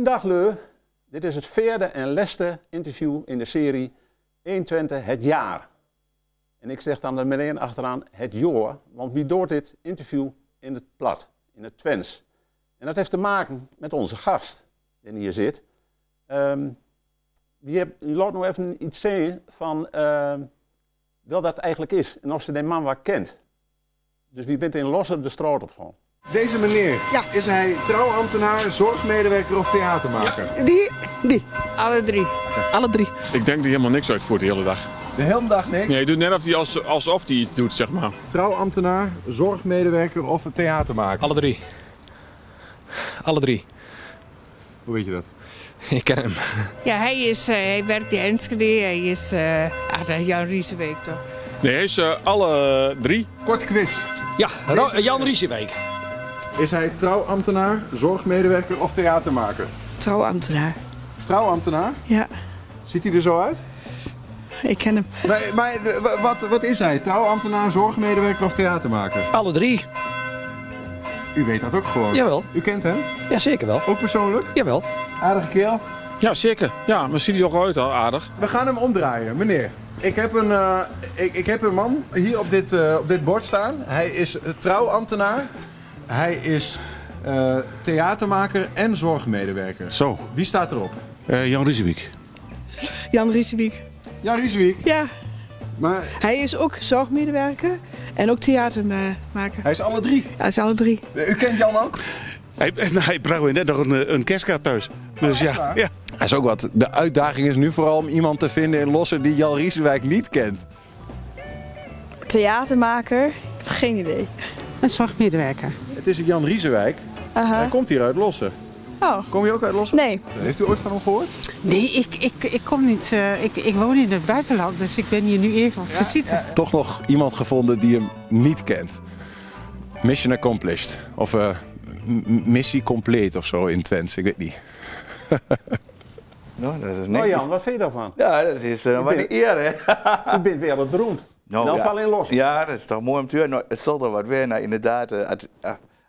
Goedendag Leu. Dit is het vierde en laatste interview in de serie 120 het jaar. En ik zeg dan er meteen achteraan het jaar, want wie doet dit interview in het plat, in het Twens? En dat heeft te maken met onze gast die hier zit. Ehm wie hebt, u laat nog even iets zeggen van ehm wat dat eigenlijk is en of ze die man wel kent. Dus wie bent in Losse de straat op gewoon? Deze meneer, Ja. is hij trouwambtenaar, zorgmedewerker of theatermaker? Die, die. Alle drie. Alle drie. Ik denk dat hij helemaal niks uitvoert de hele dag. De hele dag niks. Nee, hij doet net of hij als, alsof hij iets doet, zeg maar. Trouwambtenaar, zorgmedewerker of theatermaker? Alle drie. Alle drie. Hoe weet je dat? Ik ken hem. Ja, hij, is, eh, hij werkt in Enschede. Hij is, eh ah, dat is Jan Rieseweek toch? Nee, hij is eh, alle drie. Kort quiz. Ja, Ro- Jan Riesewijk. Is hij trouwambtenaar, zorgmedewerker of theatermaker? Trouwambtenaar. Trouwambtenaar? Ja, Ziet hij er zo uit? ik ken hem. Nee, maar wa- wat, wat is hij? Trouwambtenaar, zorgmedewerker of theatermaker? Alle drie. U weet dat ook gewoon. Jawel. U kent hem? Ja, zeker wel. Ook persoonlijk? Jawel. Aardige kerel. Ja, zeker. Ja, maar ziet hij er ook uit al aardig. We gaan hem omdraaien, meneer. Ik heb een, eh, ik, ik heb een man hier op dit, eh, op dit bord staan. Hij is eh, trouwambtenaar. Hij is eh, theatermaker en zorgmedewerker. Zo, Wie staat erop? eh, Jan Riesewiek. Jan Riesewijk. Ja, Rieswiek. Ja, Maar hij is ook zorgmedewerker en ook theatermaker. hij is alle drie. Hij is alle drie. U kent Jan ook? Hij, nou, hij bracht net nog een, eh, een kerstkaart thuis. Dus ja, ja. Dat is ook wat. De uitdaging is nu vooral om iemand te vinden in Lossen die Jan Riesewijk niet kent. Theatermaker? Ik heb geen idee. Een zorgmedewerker. Het is Jan Riesewijk. Hij komt hier uit Lossen. Oh, Kom je ook uit Lossen? nee. Heeft u ooit van hem gehoord? Nee, ik, ik, ik kom niet. eh, ik, ik woon in het buitenland, dus ik ben hier nu even op visite. Toch nog iemand gevonden die hem niet kent. Mission accomplished. Of eh, missie compleet of zo in Twents. Ik weet niet. Nou, dat is Nou. Jan, wat vind je daarvan? Ja, dat is uh, wat een eer, hè? U bent wereldberoemd. Nou, Dan ja. val in los. Ja, dat is toch mooi om te horen. Nou, het zal er wat weer, nou, inderdaad.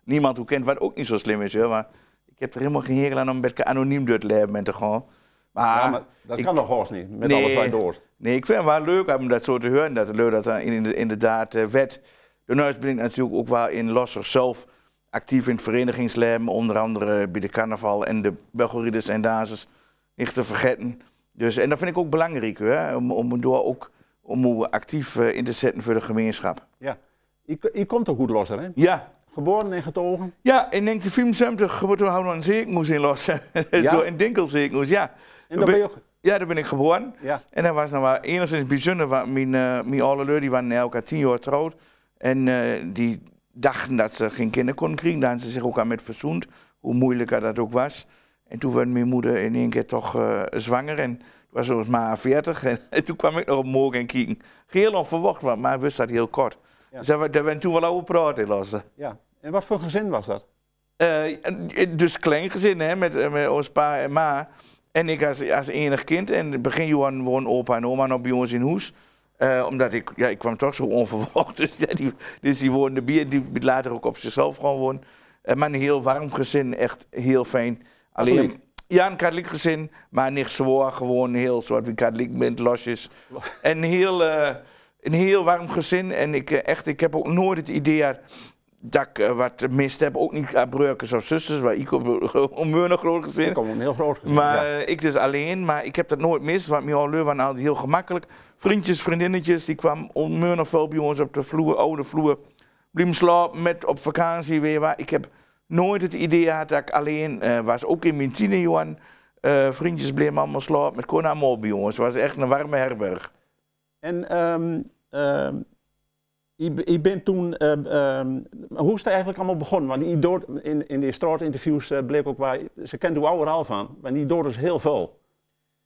Niemand hoe kent, wat ook niet zo slim is, hoor. Maar ik heb er helemaal geen hekel aan om een beetje anoniem door het leven te gaan. Maar, Ja, maar dat ik- kan nog haast niet, met Nee. alles wat. Nee, ik vind het wel leuk om dat zo te horen. Dat het leuk dat er in- inderdaad uh, wet. Daarnaast ben ik natuurlijk ook wel in Losser zelf actief in het verenigingsleven. Onder andere bij de carnaval en de Belgorides en Dazes. Niet te vergeten. Dus, en dat vind ik ook belangrijk, hè, om, om door ook om actief eh, in te zetten voor de gemeenschap. Ja. Je, je komt ook goed losser, hè? Ja, Geboren en getogen. ja in 1975 geboren houden we een zeekmoes in. Ja? door een dinkelzeekmoes, ja. En dan ben je ook... Ja, daar ben ik geboren. Ja. En dat was nou wel enigszins bijzonder, want mijn, eh mijn die waren elkaar tien jaar getrouwd. En eh, die dachten dat ze geen kinderen konden krijgen. Daar hebben ze zich ook aan met verzoend, hoe moeilijker dat ook was. En toen werd mijn moeder in één keer toch eh, zwanger en toen was ze maar 40. En, toen kwam ik nog op morgen en kijken. Heel onverwacht, want maar wist dat heel kort. Dus daar daar werd toen wel over praten ja. En wat voor gezin was dat? En- dus klein gezin, hè, met, eh, met ons pa en ma. En ik als, als enig kind. En in het begin Johan woon opa en oma nog bij ons in huis. Eh, omdat ik, ja, ik kwam toch zo onverwacht. Dus, ja, die, dus die woonde bij en die later ook op zichzelf gewoon. Eh, maar een heel warm gezin, echt heel fijn. Alleen, Katholiek? ja, een katholiek gezin, maar niet zwaar, gewoon heel soort wie katholiek bent, losjes. En heel, een heel warm gezin. En ik, eh, echt, ik heb ook nooit het idee dat ik eh, wat mist heb. Ook niet aan broers of zusters, waar ik op een een groot gezin. Ik kom een heel groot gezin. Maar ja. eh, ik dus alleen, maar ik heb dat nooit mis, want mijn oude waren altijd heel gemakkelijk. Vriendjes, vriendinnetjes, die kwamen onmiddellijk veel bij ons op de vloer, oude vloer. Blijven slapen met op vakantie weer waar. Ik heb nooit het idee gehad dat ik alleen was. Ook in mijn tiener, Johan. eh, vriendjes bleven allemaal slapen met kon allemaal bij ons. Het was echt een warme herberg. En ehm ehm je, je bent toen, ehm, hoe is het eigenlijk allemaal begonnen? Want die dood, in, in de straatinterviews eh, bleek ook waar, ze kent uw oude al van, maar die dood is heel veel.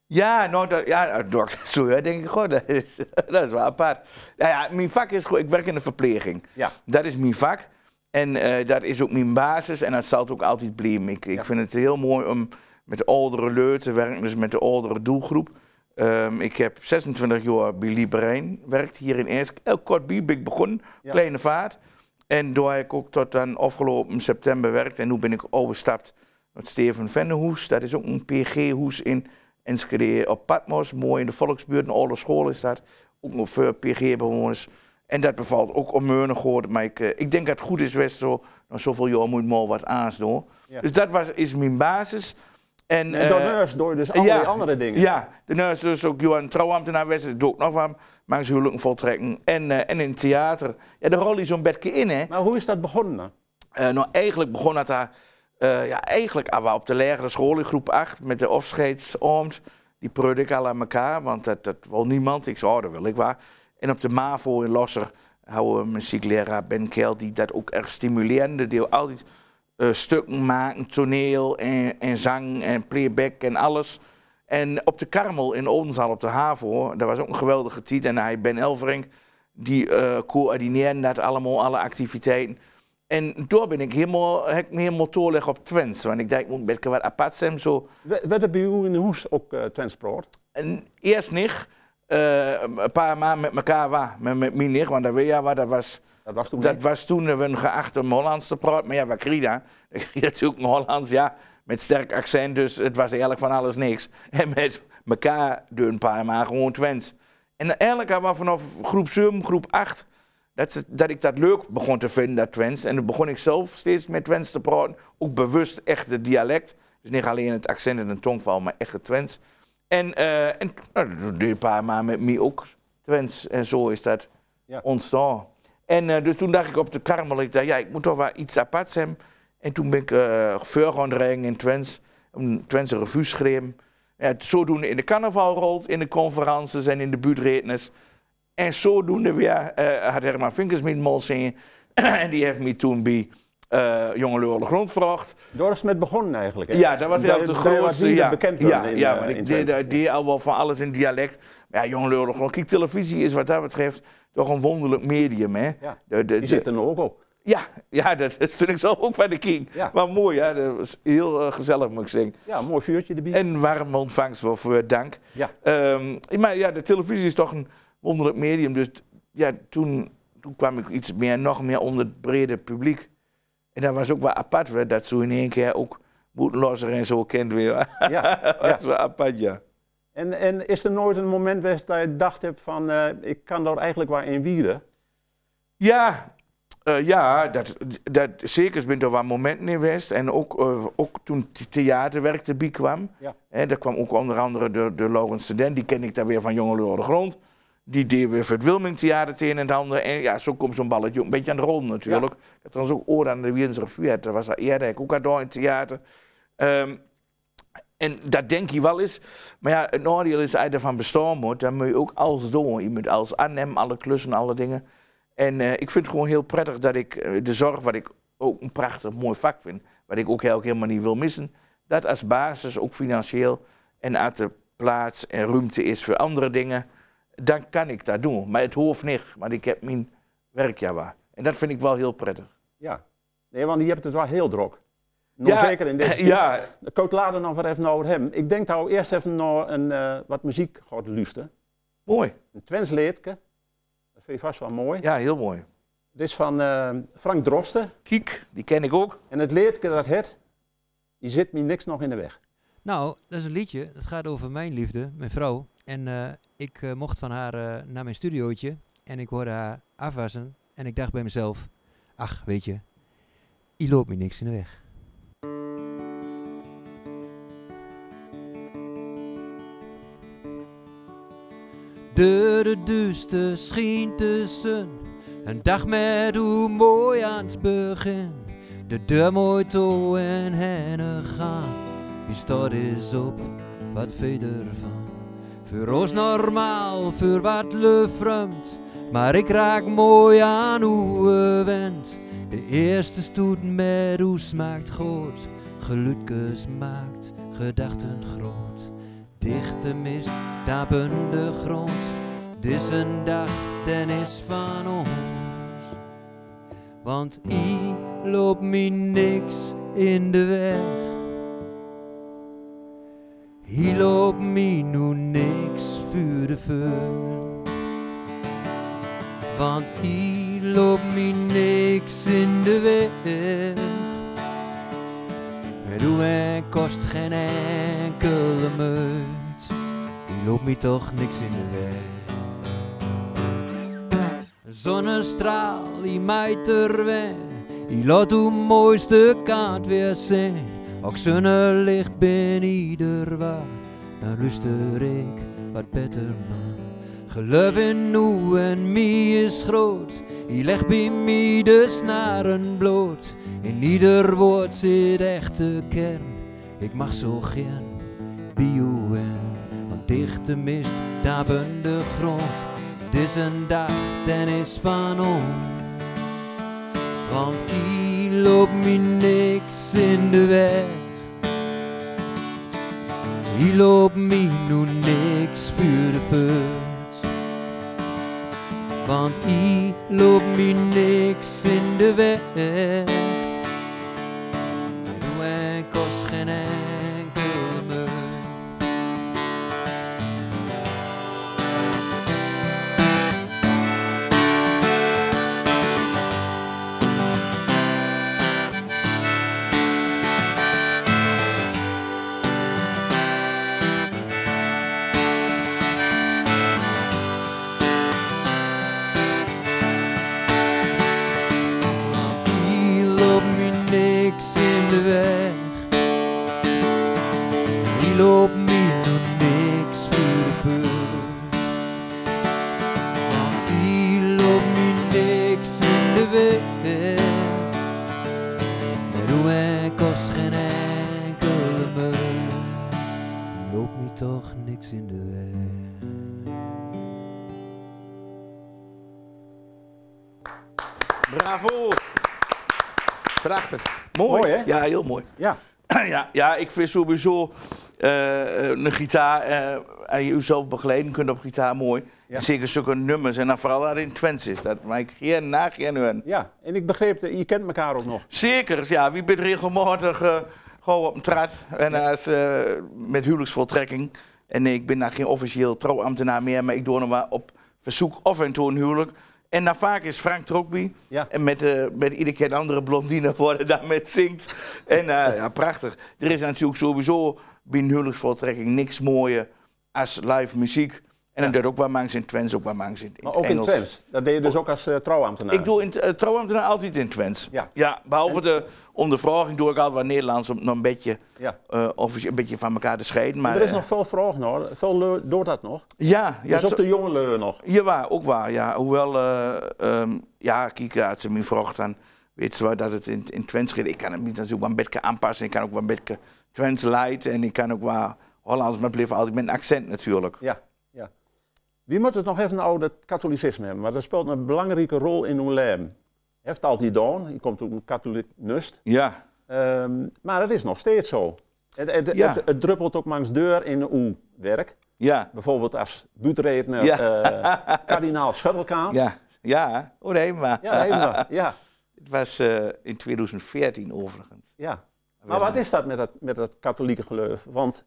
Ja, nou, dat, ja, nou, door- zo ja, denk ik gewoon, dat is, dat is wel apart. Nou ja, mijn vak is gewoon, ik werk in de verpleging. Ja. Dat is mijn vak. En eh, dat is ook mijn basis en dat zal het ook altijd blijven. Ik, ik vind het heel mooi om met de oudere leur te werken, dus met de oudere doelgroep. Ehm, ik heb 26 jaar bij Liberijn werkt hier in Eerst. Heel kort bij ben ik begonnen, Ja. kleine vaart. En door heb ik ook tot dan afgelopen september werkt. En nu ben ik overgestapt het Steven Vennehoes. Dat is ook een PG-hoes in Enschede op Patmos. Mooi in de volksbuurt, een oude school is dat. Ook nog voor PG-bewoners. En dat bevalt ook onmeunig hoor. Maar ik, eh, ik denk dat het goed is West zo. Zoveel jaar moet maar wat aans doen. Ja. Dus dat was, is mijn basis. En, En door eh, nurse door dus allerlei andere dingen. ja, de nurse dus ook Johan trouwambtenaar was, dat doe ik nog wat. Maar ze huwelijken voltrekken. En, eh, en in het theater. Ja, de rol is zo'n bedje in, hè. Maar hoe is dat begonnen? Eh, nou, eigenlijk begon het daar, ja, eigenlijk al wel op de lagere school in groep 8 met de afscheidsavond. Die preurde ik al aan elkaar, want dat, dat wil niemand. Ik zei, oh, dat wil ik wel. En op de MAVO in Losser houden we muziekleraar Ben Kel, die dat ook erg stimulerende deel. Altijd eh, stukken maken, toneel en, en zang en playback en alles. En op de Karmel in Oldenzaal op de HAVO, dat was ook een geweldige tijd. En hij, Ben Elverink, die eh coördineerde dat allemaal, alle activiteiten. En toen ben ik helemaal, heb ik me helemaal op Twents. Want ik dacht, ik moet een beetje wat apart zijn. Zo. Werd er bij u in de hoes ook uh, transport? En eerst niet, een paar maanden met elkaar met, met mij niet, want dat weet je wat, dat was... Dat was toen Dat was toen we geacht om Hollands te praten. Maar ja, wat kreeg? Ik kreeg natuurlijk een Hollands, ja, met sterk accent. Dus het was eigenlijk van alles niks. En met elkaar door een paar maanden gewoon Twents. En eigenlijk hadden we vanaf groep 7, groep 8, dat, ze- dat ik dat leuk begon te vinden, dat Twents. En dan begon ik zelf steeds met Twents te praten. Ook bewust echt het dialect. Dus niet alleen het accent en de tongval, maar echt het Twents. En, eh en nou, dat deed een paar maanden met mij ook Twents. En zo is dat Ja. ontstaan. En eh, dus toen dacht ik op de karmel, ik dacht, ja, ik moet toch wel iets aparts hebben. En toen ben ik uh, voor gaan rijden in Twents, een Twentse revue. Ja, zodoende in de carnaval rolt, in de conferences en in de buurtredens. En zodoende weer eh, had Herman Vinkers met mol zingen. en die heeft me toen bij eh Jonge Leeuwen Grond gevraagd. Daar is het met begonnen eigenlijk. Hè? Ja, dat was Daar- de grootste. Ja, bekend ja, in, ja eh, maar ik deed, al wel van alles in dialect. Maar ja, Jonge Leeuwen Grond. Kijk, televisie is wat dat betreft toch een wonderlijk medium, hè? Ja, De- de- Die zit er ook op. ja, ja, dat, dat stond ik zelf ook van de king. Ja. Maar mooi, ja, dat was heel eh, gezellig, moet ik zeggen. Ja, een mooi vuurtje erbij. En warme ontvangst voor, voor dank. Ja. Ehm, maar ja, de televisie is toch een wonderlijk medium. Dus ja, toen, toen kwam ik iets meer, nog meer onder het brede publiek. En dat was ook wel apart, hè, dat zo in één keer ook Boetenlosser en zo kent weer. Ja, dat was wel apart, ja. En, en is er nooit een moment geweest dat je dacht hebt van, eh, ik kan daar eigenlijk wel in wieren? Ja, eh, ja dat, dat, zeker ben er wel momenten in geweest. En ook, eh, ook toen theaterwerk erbij kwam. Ja. Hè, daar kwam ook onder andere de, de Laurens Student, die ken ik daar weer van Jonge Leuren de Grond. Die deed weer het Wilming Theater het een en het ander. En ja, zo komt zo'n balletje ook een beetje aan de rol natuurlijk. Ik had trouwens ook oren aan de Wiens Revue. Dat was dat eerder, ik ook al door in het theater. Ehm, en dat denk je wel eens. Maar ja, het nadeel is, als je ervan bestaan moet, dan moet je ook alles doen. Je moet alles aannemen, alle klussen, alle dingen. En eh, ik vind het gewoon heel prettig dat ik eh, de zorg, wat ik ook een prachtig mooi vak vind, wat ik ook helemaal niet wil missen, dat als basis ook financieel en uit de plaats en ruimte is voor andere dingen, dan kan ik dat doen. Maar het hoeft niet, maar ik heb mijn werk ja waar. En dat vind ik wel heel prettig. Ja. Nee, want je hebt het wel heel druk. Nog zeker in deze Ja, Ik wil later nog wat even over hem. Ik denk dat we eerst even naar een, eh, wat muziek gaat luisteren. mooi. Een Twents leedke. Dat vind je vast wel mooi. Ja, heel mooi. Dit is van eh, Frank Drosten. Kiek, die ken ik ook. En het leedke dat het, die zit me niks nog in de weg. Nou, dat is een liedje. Dat gaat over mijn liefde, mijn vrouw. En eh, ik eh, mocht van haar eh, naar mijn studiootje. En ik hoorde haar afwassen. En ik dacht bij mezelf: ach, weet je, je loopt me niks in de weg. De, de duister scheen tussen. Een dag met hoe mooi aan het begin. De deur mooi toe en heen gaan. Wie staat is op, wat verder van. Voor ons normaal, voor wat lufrumt. Maar ik raak mooi aan hoe we wend. De eerste stoet met hoe smaakt goed. Gelukjes maakt gedachten groot. Dichte mist, dapende grond. Dit een dag, den is van ons. Want i loopt me niks in de weg. Hier loopt me nu niks vuur. Want hier loopt me niks in de weg. Met hoe kost geen enkele munt. Die loopt me toch niks in de weg. Zonnestraal, die mijt er weg. Die laat uw mooiste kant weer zien. Ook zonnelicht ben ieder waar. Dan luister ik wat beter man. Geloof in nu en mij is groot. Die legt bij mij de snaren bloot. In ieder woord zit echte kern. Ik mag zo gern bij u en. Want dichte mist, daar ben de grond. Het is een dag, den is van ons. Want hier loopt me niks in de weg. Hier loopt nu niks voor de put. Want hier loopt me niks in de weg. Heel mooi. Ja. ja, ja, ik vind sowieso eh, een gitaar eh, en je jezelf begeleiden kunt op gitaar mooi. Ja. Zeker zulke nummers en dan vooral dat in Twents is. Dat maak ik geen na geen hun. Ja, en ik begreep, dat je kent elkaar ook nog. Zeker, ja. Wie bent regelmatig eh, gewoon op een trad en als, eh, met huwelijksvoltrekking. En nee, ik ben daar geen officieel trouwambtenaar meer, maar ik doe nog maar op verzoek of en toe een huwelijk. En dan vaak is Frank Trokby. Ja. En met, eh, met iedere keer een andere blondine worden daarmee zingt. En eh, ja, prachtig. Er is natuurlijk sowieso binnen huwelijksvoltrekking niks mooier als live muziek. En dan doet ook wel mangs in Twents, ook wel mangs in, in Maar ook in. Twents. Dat deed je dus ook als eh, trouwambtenaar. Ik doe in uh, trouwambtenaar altijd in Twents. Ja. ja behalve de ondervraging doe ik altijd wat Nederlands om nog een beetje, Ja. eh, of een beetje van elkaar te scheiden. Maar, er is eh, nog veel vraag nog. Veel doet dat nog. ja, ja, dus ook de jonge leur nog. ja, waar, ook waar. Ja, hoewel, eh, ehm, ja, kijk, als ze me vraagt, dan weet ze wel dat het in, in Twents gaat. Ik kan het niet natuurlijk wel een beetje aanpassen. Ik kan ook wel een beetje Twents light en ik kan ook wel Hollands, maar blijf altijd met een accent natuurlijk. Ja. Wie moet het nog even over het katholicisme hebben? Want dat speelt een belangrijke rol in uw leven. Heeft altijd gedaan. Je komt ook een katholiek nust. Ja, Ehm, maar het is nog steeds zo. Het, het, Ja. het, het druppelt ook langs deur in uw werk. ja, Bijvoorbeeld als buurtredner, Ja. eh, kardinaal Schuttelkaan. ja, ja. Oh nee, maar Ja, helemaal. Ja, het was eh, in 2014 overigens. ja. Maar wat is dat met dat, met dat katholieke geloof? Want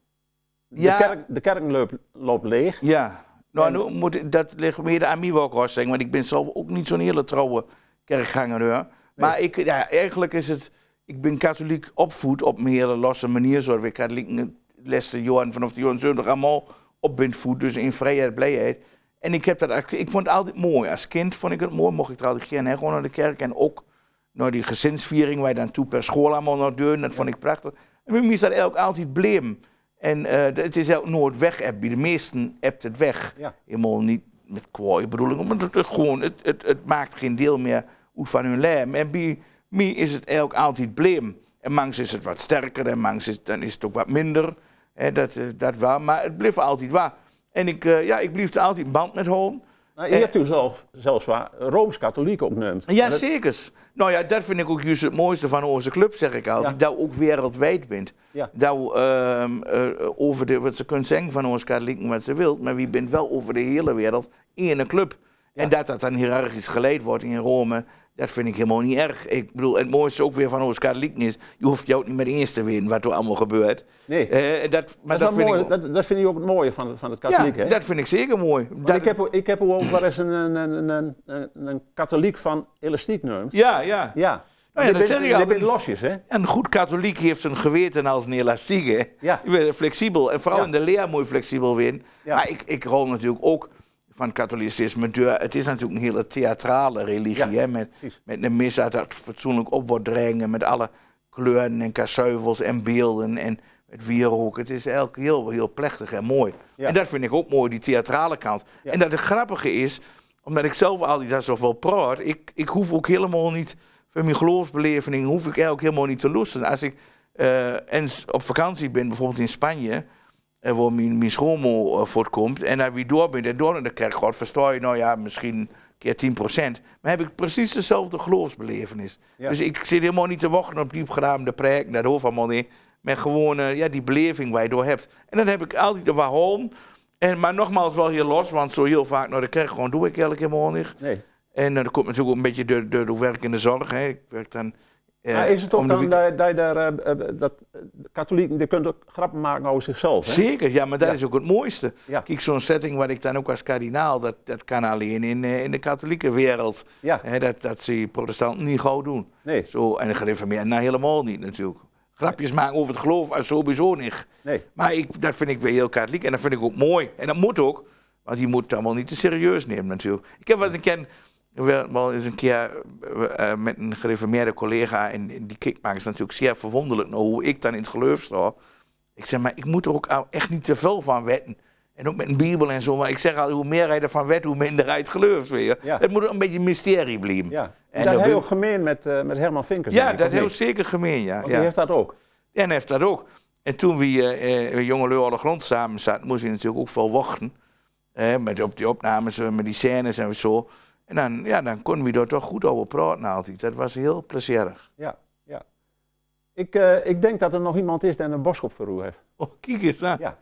de kerk, de kerk loopt, loopt leeg. Ja, nou, nu moet, dat ligt meer aan mij wel ook zeggen, want ik ben zelf ook niet zo'n hele trouwe kerkganger hoor. Maar ik, ja, eigenlijk is het, ik ben katholiek opvoed op een hele losse manier, zoals ik katholiek lessen jaren vanaf de jaren 70 allemaal op ben voed, dus in vrijheid, blijheid. En ik, heb dat, ik vond het altijd mooi. Als kind vond ik het mooi, mocht ik er altijd gerne gewoon naar de kerk en ook naar die gezinsviering, waar je dan toe per school allemaal naar deuren, dat vond ik prachtig. En bij mij is dat eigenlijk altijd bleem. En eh, het is ook nooit weg, bij de meesten hebt het weg. Ja. Helemaal niet met kwaaie bedoelingen, maar het, gewoon, het, het, het maakt geen deel meer uit van hun leven. En bij mij is het eigenlijk altijd bleem. En mangs is het wat sterker en mangs is, dan is het ook wat minder. Hè, dat, eh, dat wel, maar het bleef altijd waar. En ik, eh, ja, ik bleef er altijd in band met houden. Nou, je hebt u zelf, zelfs waar Rooms-Katholiek opneemt. Ja, dat- zeker. Nou ja, dat vind ik ook juist het mooiste van onze club, zeg ik altijd. Ja. Dat ook wereldwijd bent. Ja. Dat ehm, eh, over de, wat ze kunnen zeggen van ons katholieken wat ze wilt, maar wie bent wel over de hele wereld in een club. En dat dat dan hiërarchisch geleid wordt in Rome, dat vind ik helemaal niet erg. Ik bedoel, het mooiste ook weer van ons katholieken is, je hoeft jou niet met eens te weten wat er allemaal gebeurt. Nee. Eh, dat, maar dat, vind mooi, ik ook- dat, dat vind ik ook het mooie van, van het katholiek. ja, hè? dat vind ik zeker mooi. Dat- ik, heb, ik heb ook wel eens een, een, een, een, een, een katholiek van elastiek genoemd. ja, ja. Ja. ja, je dat zeg ik je al. bent losjes, hè? Een goed katholiek heeft een geweten als een elastiek. Hè? Ja. Je bent flexibel. En vooral Ja. in de leer moet je flexibel zijn. Ja. Maar ik, ik rol natuurlijk ook van katholicisme. Het is natuurlijk een hele theatrale religie. Ja, Hè? Met, precies. met een misdaad dat fatsoenlijk op wordt dringen. Met alle kleuren en kasseuvels en beelden. En het wierook. Het is eigenlijk heel, heel plechtig en mooi. Ja. En dat vind ik ook mooi, die theatrale kant. Ja. En dat het grappige is, omdat ik zelf altijd daar zoveel praat, ik, ik hoef ook helemaal niet, voor mijn geloofsbeleving, hoef ik eigenlijk helemaal niet te lusten. Als ik eh, eens op vakantie ben, bijvoorbeeld in Spanje, waar mijn, mijn schoonmoeder eh, voortkomt, en daar wie door ben, en door naar de kerk gaat, versta je, nou ja, misschien keer 10%. Maar heb ik precies dezelfde geloofsbelevenis. Ja. Dus ik zit helemaal niet te wachten op diepgeraamde preken, dat hoeft allemaal niet. Maar gewoon eh, ja, die beleving waar je door hebt. En dan heb ik altijd er waarom. En, maar nogmaals wel heel los, want zo heel vaak naar de kerk gewoon doe ik eigenlijk helemaal niet. Nee. En eh, dat komt natuurlijk ook een beetje door, door, door werk in de zorg. Hè. Ik werk dan... maar is het ook dan dat, dat, eh, eh, dat de katholieken die kunnen ook grappen maken over zichzelf? Hè? Zeker, ja, maar dat Ja. is ook het mooiste. Ja. Kijk, zo'n setting waar ik dan ook als kardinaal, dat, dat kan alleen in, eh, in de katholieke wereld. Ja. Hè, dat, dat ze protestanten niet gauw doen. Nee. Zo, en de gereformeerden nou helemaal niet natuurlijk. Grapjes maken over het geloof, eh, sowieso niet. Nee. Maar ik, dat vind ik weer heel katholiek en dat vind ik ook mooi. En dat moet ook, want die moet het allemaal niet te serieus nemen natuurlijk. Ik heb wel eens een keer, wel, wel eens een keer eh, eh, met een gereformeerde collega, en, die kickmaakt is natuurlijk zeer verwonderlijk naar hoe ik dan in het geloof sta. Ik zeg, maar ik moet er ook echt niet te veel van wetten. En ook met een bibel en zo. Maar ik zeg al, hoe meer hij ervan wet, hoe minder hij het gelooft weer. Ja. Het moet ook een beetje mysterie blijven. Ja. En En dat ook gemeen met, eh, met Herman Vinkers. Ja, ik, dat niet? zeker gemeen, ja. Want ja. die heeft dat ook. En heeft dat ook. En toen we eh, jonge de grond samen zaten, moest hij natuurlijk ook veel wachten. Met op die opnames, met die scènes en zo. En dan, ja, dan konden we daar toch goed over praten altijd. Dat was heel plezierig. Ja, ja. Ik, eh, ik denk dat er nog iemand is die een boskop heeft. Oh, kijk eens aan. Ja.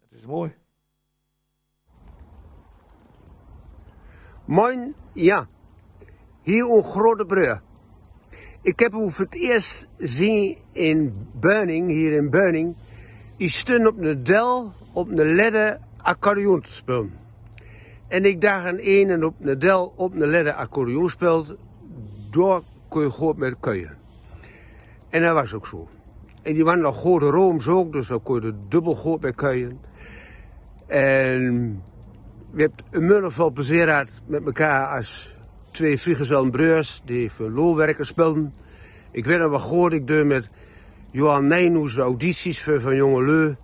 Dat is mooi. Moin, ja. Hier een grote brug. Ik heb u voor het eerst zien in Beuning, hier in Beuning. Ik stond op een del op een ledder accordeon te spelen. En ik dacht aan een en op een del op een ledder accordeon speelt, door kun je goed met kuien. En dat was ook zo. En die waren nog grote rooms ook, dus dan kon je dubbel goed met kuien. En we hebben een veel plezier gehad met elkaar als twee vrijgezellen broers die voor loonwerken speelden. Ik weet nog wel goed, ik deed met Johan Nijnhoes audities voor Van Jonge Leu.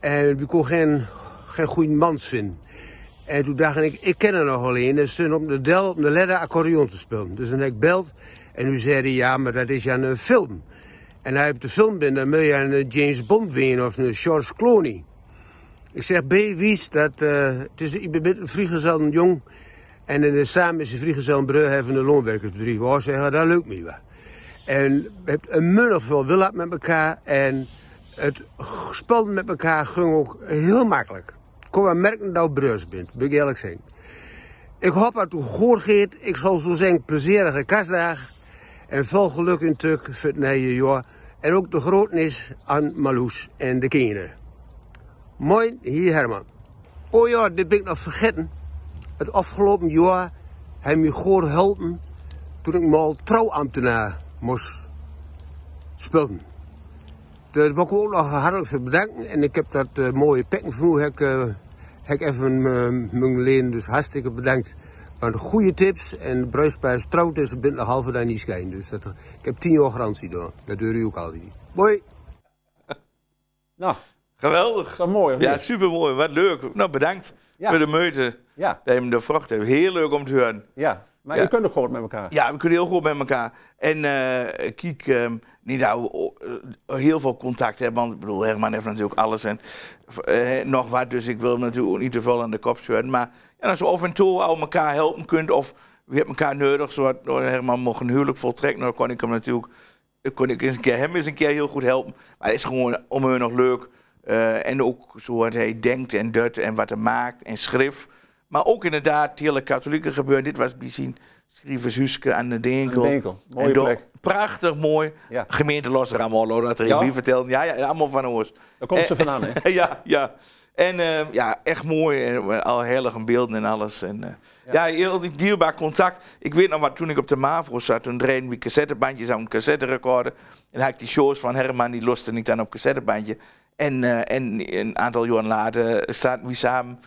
En we kon geen, geen goede mans vinden. En toen dacht ik, ik ken er nog alleen. En stond op de del, op de ledder accordeon te spelen. Dus dan heb ik beld. En nu zei ja, maar dat is ja een film. En hij op de film bent, dan moet je een James Bond winnen of een George Clooney. Ik zeg, B, wies, dat, eh, het is, ik ben een vrijgezel jong. En in samen is een vrijgezel brug hebben een loonwerkersbedrijf. Oh, zeggen, dat lukt me wel. En we hebben een munnig veel wil met elkaar. En het spel met elkaar ging ook heel makkelijk. Kon wel merken dat je breus bent, moet ik eerlijk zeggen. Ik hoop dat het goed gaat. Ik zal zo zeggen, plezierige kastdag. En veel geluk in het nieuwe jaar. En ook de grootnis aan Marloes en de kinderen. Mooi, hier Herman. Oh ja, dit ben ik nog vergeten. Het afgelopen jaar heb me goed geholpen toen ik mal trouwambtenaar moest spelen. Daar wil ik ook nog hartelijk voor bedanken. En ik heb dat eh, mooie pekken van u heb, ik, eh, heb ik even uh, mijn leen, dus hartstikke bedankt. Want goede tips en de bruisprijs trouwt is binnen een halve dag niet schijn. Dus dat, ik heb tien jaar garantie door. Dat doe u ook altijd. Mooi. Nou, Geweldig. dat is mooi. Ja, niet? supermooi. Wat leuk. Nou, bedankt Ja. voor de meute. Ja, Dat je me de vracht hebt. Heel leuk om te horen. ja. Maar Ja. je kunt ook goed met elkaar. Ja, we kunnen heel goed met elkaar. En eh kijk, ehm, niet oh, eh, heel veel contact hebben. Want ik bedoel, Herman heeft natuurlijk alles en eh, nog wat. Dus ik wil hem natuurlijk ook niet te veel aan de kop schudden. Maar ja, als af en toe al elkaar helpen kunt. Of we hebben elkaar nodig. Zoals Herman mocht een huwelijk voltrekken. Dan kon ik hem natuurlijk... Kon ik eens een keer, hem eens een keer heel goed helpen. Maar het is gewoon om hem nog leuk. En ook zo wat hij denkt en doet en wat hij maakt en schrift. Maar ook inderdaad, hele katholieke gebeuren. Dit was bijzien schrijvers Huske aan de Denkel. Aan de Denkel, mooie door- plek. Prachtig mooi. Ja. Gemeente Los Ramolo, dat er Ja. wie vertelt. Ja, ja, allemaal van ons. Daar komt ze Eh, vandaan, hè? ja, ja. En eh, ja, echt mooi. En eh, al heilige beelden en alles. En, eh, ja. heel die dierbaar contact. Ik weet nog wat, toen ik op de MAVO zat, toen draaiden we cassettebandjes aan een cassette recorder. En had ik die shows van Herman, die loste ik dan op cassettebandje. En, en een aantal jaar later zaten we samen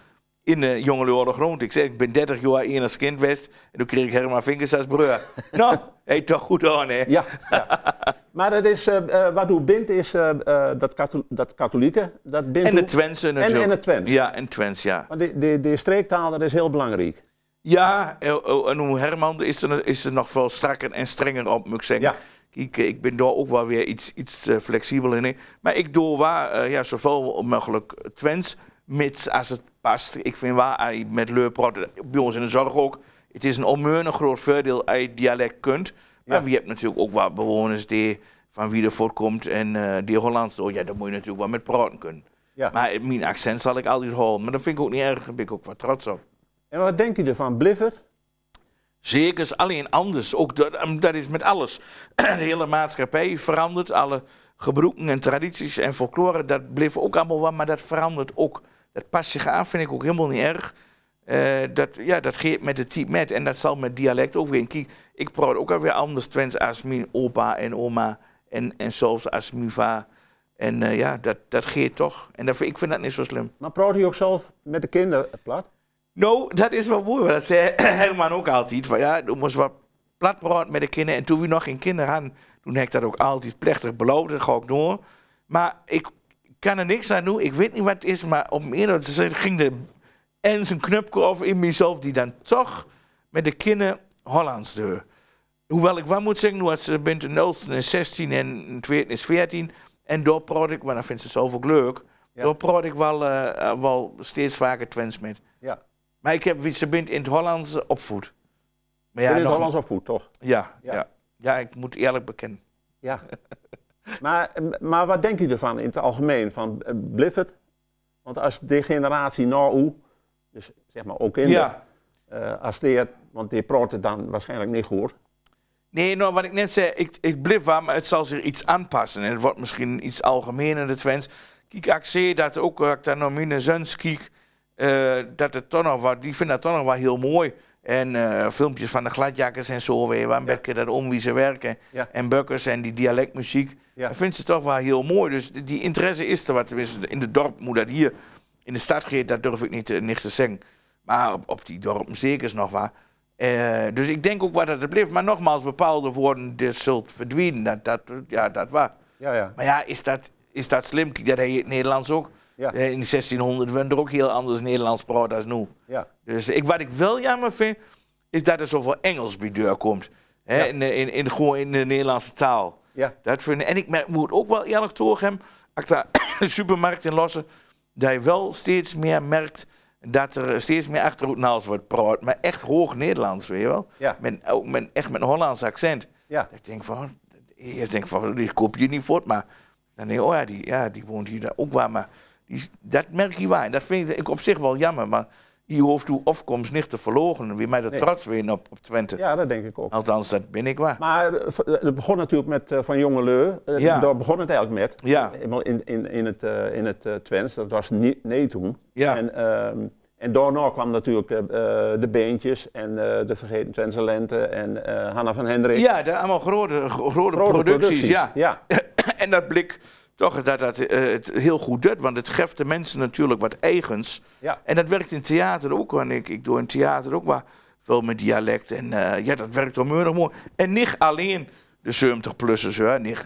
in de Jonge Oorlog rond. Ik zei, ik ben 30 jaar één als kind geweest. En toen kreeg ik Herman Vinkers als broer. nou, hey, toch goed aan, hè? Ja, ja. Maar het is, eh, eh, wat u bindt is eh, dat, dat katholieke. Dat bindt En de Twentse En, natuurlijk. en het Twents. Ja, en Twents, ja. Maar die, die, die streektaal dat is heel belangrijk. Ja, en hoe Herman is er, is er nog veel strakker en strenger op, moet ik zeggen. Ik, eh, ik ben daar ook wel weer iets, iets flexibeler in. Maar ik doe waar ja, zoveel mogelijk Twents, mits als het past. Ik vind waar hij met Leuport, bij ons in de zorg ook, het is een onmeunig groot voordeel als je dialect kunt. Maar Ja. je hebt natuurlijk ook wat bewoners die van wie er voorkomt en eh, die Hollands doen. Ja, daar moet je natuurlijk wel met praten kunnen. Ja. Maar mijn accent zal ik altijd houden. Maar dat vind ik ook niet erg, daar ben ik ook wat trots op. En wat denk je ervan? Bliffert? Zeker, is alleen anders. Ook dat, em, dat is met alles. De hele maatschappij verandert. Alle gebroeken en tradities en folklore, dat bleef ook allemaal wat, maar dat verandert ook. Dat past zich aan, vind ik ook helemaal niet erg. Eh, dat, ja, dat geeft met de type met. En dat zal met dialect ook weer. Kijk, ik praat ook alweer anders Twents als mijn opa en oma. En, en zelfs als mijn va. En eh, ja, dat, dat geeft toch. En dat, ik vind dat niet zo slim. Maar praat u ook zelf met de kinderen plat? Nou, dat is wel mooi. Dat zei Herman ook altijd. Van, ja, je moest wat plat praten met de kinderen. En toen we nog geen kinderen hadden, toen heb ik dat ook altijd plechtig beloofd. Dat ga ik door. Maar ik kan er niks aan doen. Ik weet niet wat het is, maar op een ging er en zijn knupje over in mezelf die dan toch met de kinderen Hollands deur. Hoewel ik wel moet zeggen, nu als ze bent de oudste is 16 en tweede is 14. En door praat ik, want dan vindt ze zoveel leuk. Ja. Door praat ik wel, eh, wel steeds vaker Twents met. Ja. Maar ik heb, ze bent in het Hollands opvoed. Maar Ja, in het nog- Hollands opvoed, toch? Ja, Ja. ja. ja. ik moet eerlijk bekennen. Ja. maar, maar wat denk je ervan in het algemeen? Van eh, Bliffert? Want als de generatie na u, dus zeg maar ook in Ja. als die het, want die praat het dan waarschijnlijk niet goed. Nee, nou, wat ik net zei, ik, ik blijf waar, maar het zal zich iets aanpassen. En het wordt misschien iets algemener, de Twents. Kijk, ik zie dat ook, ik daar naar mijn zons kijk, eh, dat het toch nog wat, die vinden dat toch nog wel heel mooi. En eh, filmpjes van de gladjakkers en zo weer, waar beetje dat om wie ze werken. Ja. En bukkers en die dialectmuziek. Ja. Dat vindt ze toch wel heel mooi. Dus die interesse is er wat. Tenminste, in het dorp moet dat hier. In de stad geeft, dat durf ik niet, te- niet te zeggen. Maar op, op die dorpen zeker is nog waar. Eh, dus ik denk ook wat dat er blijft. Maar nogmaals, bepaalde woorden dus zult verdwijnen. Dat, dat, ja, dat waar. Ja, ja. Maar ja, is dat, is dat slim? Dat je in het Nederlands ook. Ja. Eh, In de 1600 werden er ook heel anders Nederlands praten als nu. Ja. Dus ik, wat ik wel jammer vind, is dat er zoveel Engels bij deur komt. Hè, Ja. in, in, in, gewoon in de Nederlandse taal. Ja. Dat vind, en ik merk, moet ook wel eerlijk toegeven, als ik daar de supermarkt in lossen, dat je wel steeds meer merkt dat er steeds meer achterhoednaals wordt praat. Maar echt hoog Nederlands, weet je wel. Ja. Met, ook met, echt met een Hollands accent. Ja. Dat ik denk van, eerst denk ik van, die koop je niet voort, maar dan denk ik, oh ja, die, ja, die woont hier daar ook waar. Maar die, dat merk je waar. Dat vind ik op zich wel jammer, maar je hoeft uw afkomst niet te verlogen. Wie mij Nee. trots weer op, op Twente. Ja, dat denk ik ook. Althans, dat ben ik waar. Maar eh, eh, het begon natuurlijk met eh, Van Jonge Leu. Eh, Ja. Daar begon het eigenlijk met. Ja. In, in, in het, eh, in het Twents. Dat was nie- nee toen. Ja. En, ehm, en daarna kwam natuurlijk de Beentjes en de Vergeten Twentse Lente en Hanna van Hendrik. Ja, dat allemaal grote, gro- grote, Grote producties. producties, Ja. ja. en dat blik toch dat dat eh, het heel goed doet, want het geeft de mensen natuurlijk wat eigens. Ja. En dat werkt in theater ook, want ik, ik doe in theater ook wel veel met dialect. En eh, ja, dat werkt onmeunig mooi. En niet alleen de 70-plussers, hoor. Niet,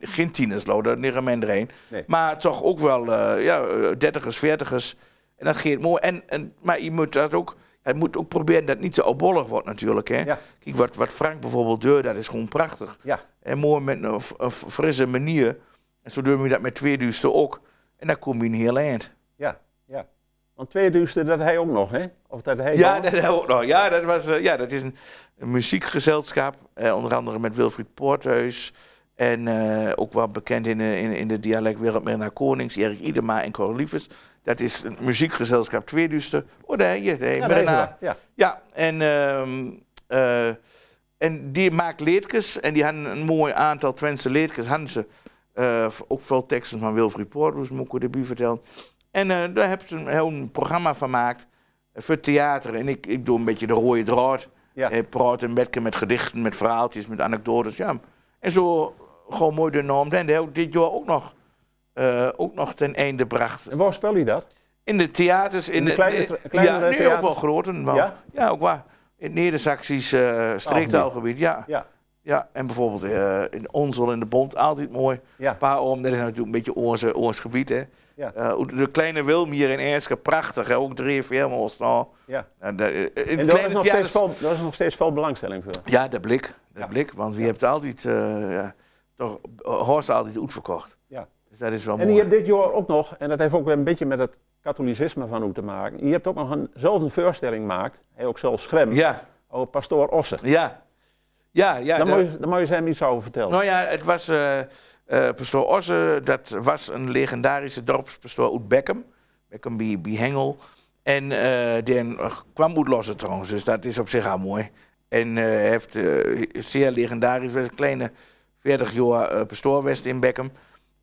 geen tieners, dat niet een heen. Nee. Maar toch ook wel eh ja, dertigers, veertigers. En dat gaat mooi. En, en, maar je moet dat ook... Het moet ook proberen dat niet te opbollig wordt natuurlijk. Hè? Ja. Kijk, wat, wat Frank bijvoorbeeld doet, dat is gewoon prachtig. Ja. En mooi met een, frisse manier. En zo doen we dat met twee duisten ook. En dan kom je een heel eind. Ja, ja. Want twee duizenden, dat hij ook nog, hè? Of dat hij Ja, dat ook nog. Ja, dat, was, eh, ja, dat is een, een muziekgezelschap. eh, onder andere met Wilfried Poorthuis. En eh, ook wel bekend in de, in, in de dialectwereld met naar Konings, Erik Idema en Cor Liefers. Dat is een muziekgezelschap Tweeduister. Oh, daar hier. Daar, Ja, daar hij ja. Ja, en, ehm, eh, en die maakt leedkes. En die hadden een mooi aantal Twentse leedkes hadden ze, Eh, ook veel teksten van Wilfried moet ik ook debuut vertellen. En eh, daar hebben ze een heel programma van gemaakt eh, voor theater. En ik, ik doe een beetje de rode draad. Ja. Ik praat een beetje met gedichten, met verhaaltjes, met anekdotes. Ja. En zo gewoon mooi de norm. En die heb dit jaar ook nog, eh, ook nog ten einde bracht. En waar speel je dat? In de theaters. In, In de kleine- eh, ja, nee, ook wel groter. Ja? Ja? ook waar. In het Neder-Saxisch eh streektaalgebied, ja. Ja. Ja, en bijvoorbeeld eh, in Onsel in de Bond, altijd mooi. Ja. Paar om, dat is natuurlijk een beetje ons, eh, ons gebied, hè. Ja. Eh, de kleine Wilm hier in Erske, prachtig, hè. ook drie. Ja. Nou, de- eh, in En daar kleine is, nog veel, is nog steeds veel belangstelling voor. Ja, de blik. De blik, want wie hebt altijd, eh ja, toch, Horst altijd uitverkocht. Ja. Dus dat is wel En mooi. je hebt dit jaar ook nog, en dat heeft ook weer een beetje met het katholicisme van hoe te maken. Je hebt ook nog een, zelf een voorstelling gemaakt, hij ook zelf schrem, Ja. over pastoor Ossen. Ja. Ja, ja. daar, de- moet je, hem iets over vertellen. Nou ja, het was eh eh, pastoor Osse, dat was een legendarische dorpspastoor uit Beckham. Beckham bij, bij Hengel. En eh die kwam uit lossen trouwens, dus dat is op zich al mooi. En eh, heeft zeer legendarisch, was een kleine 40 jaar eh, pastoor geweest in Beckham.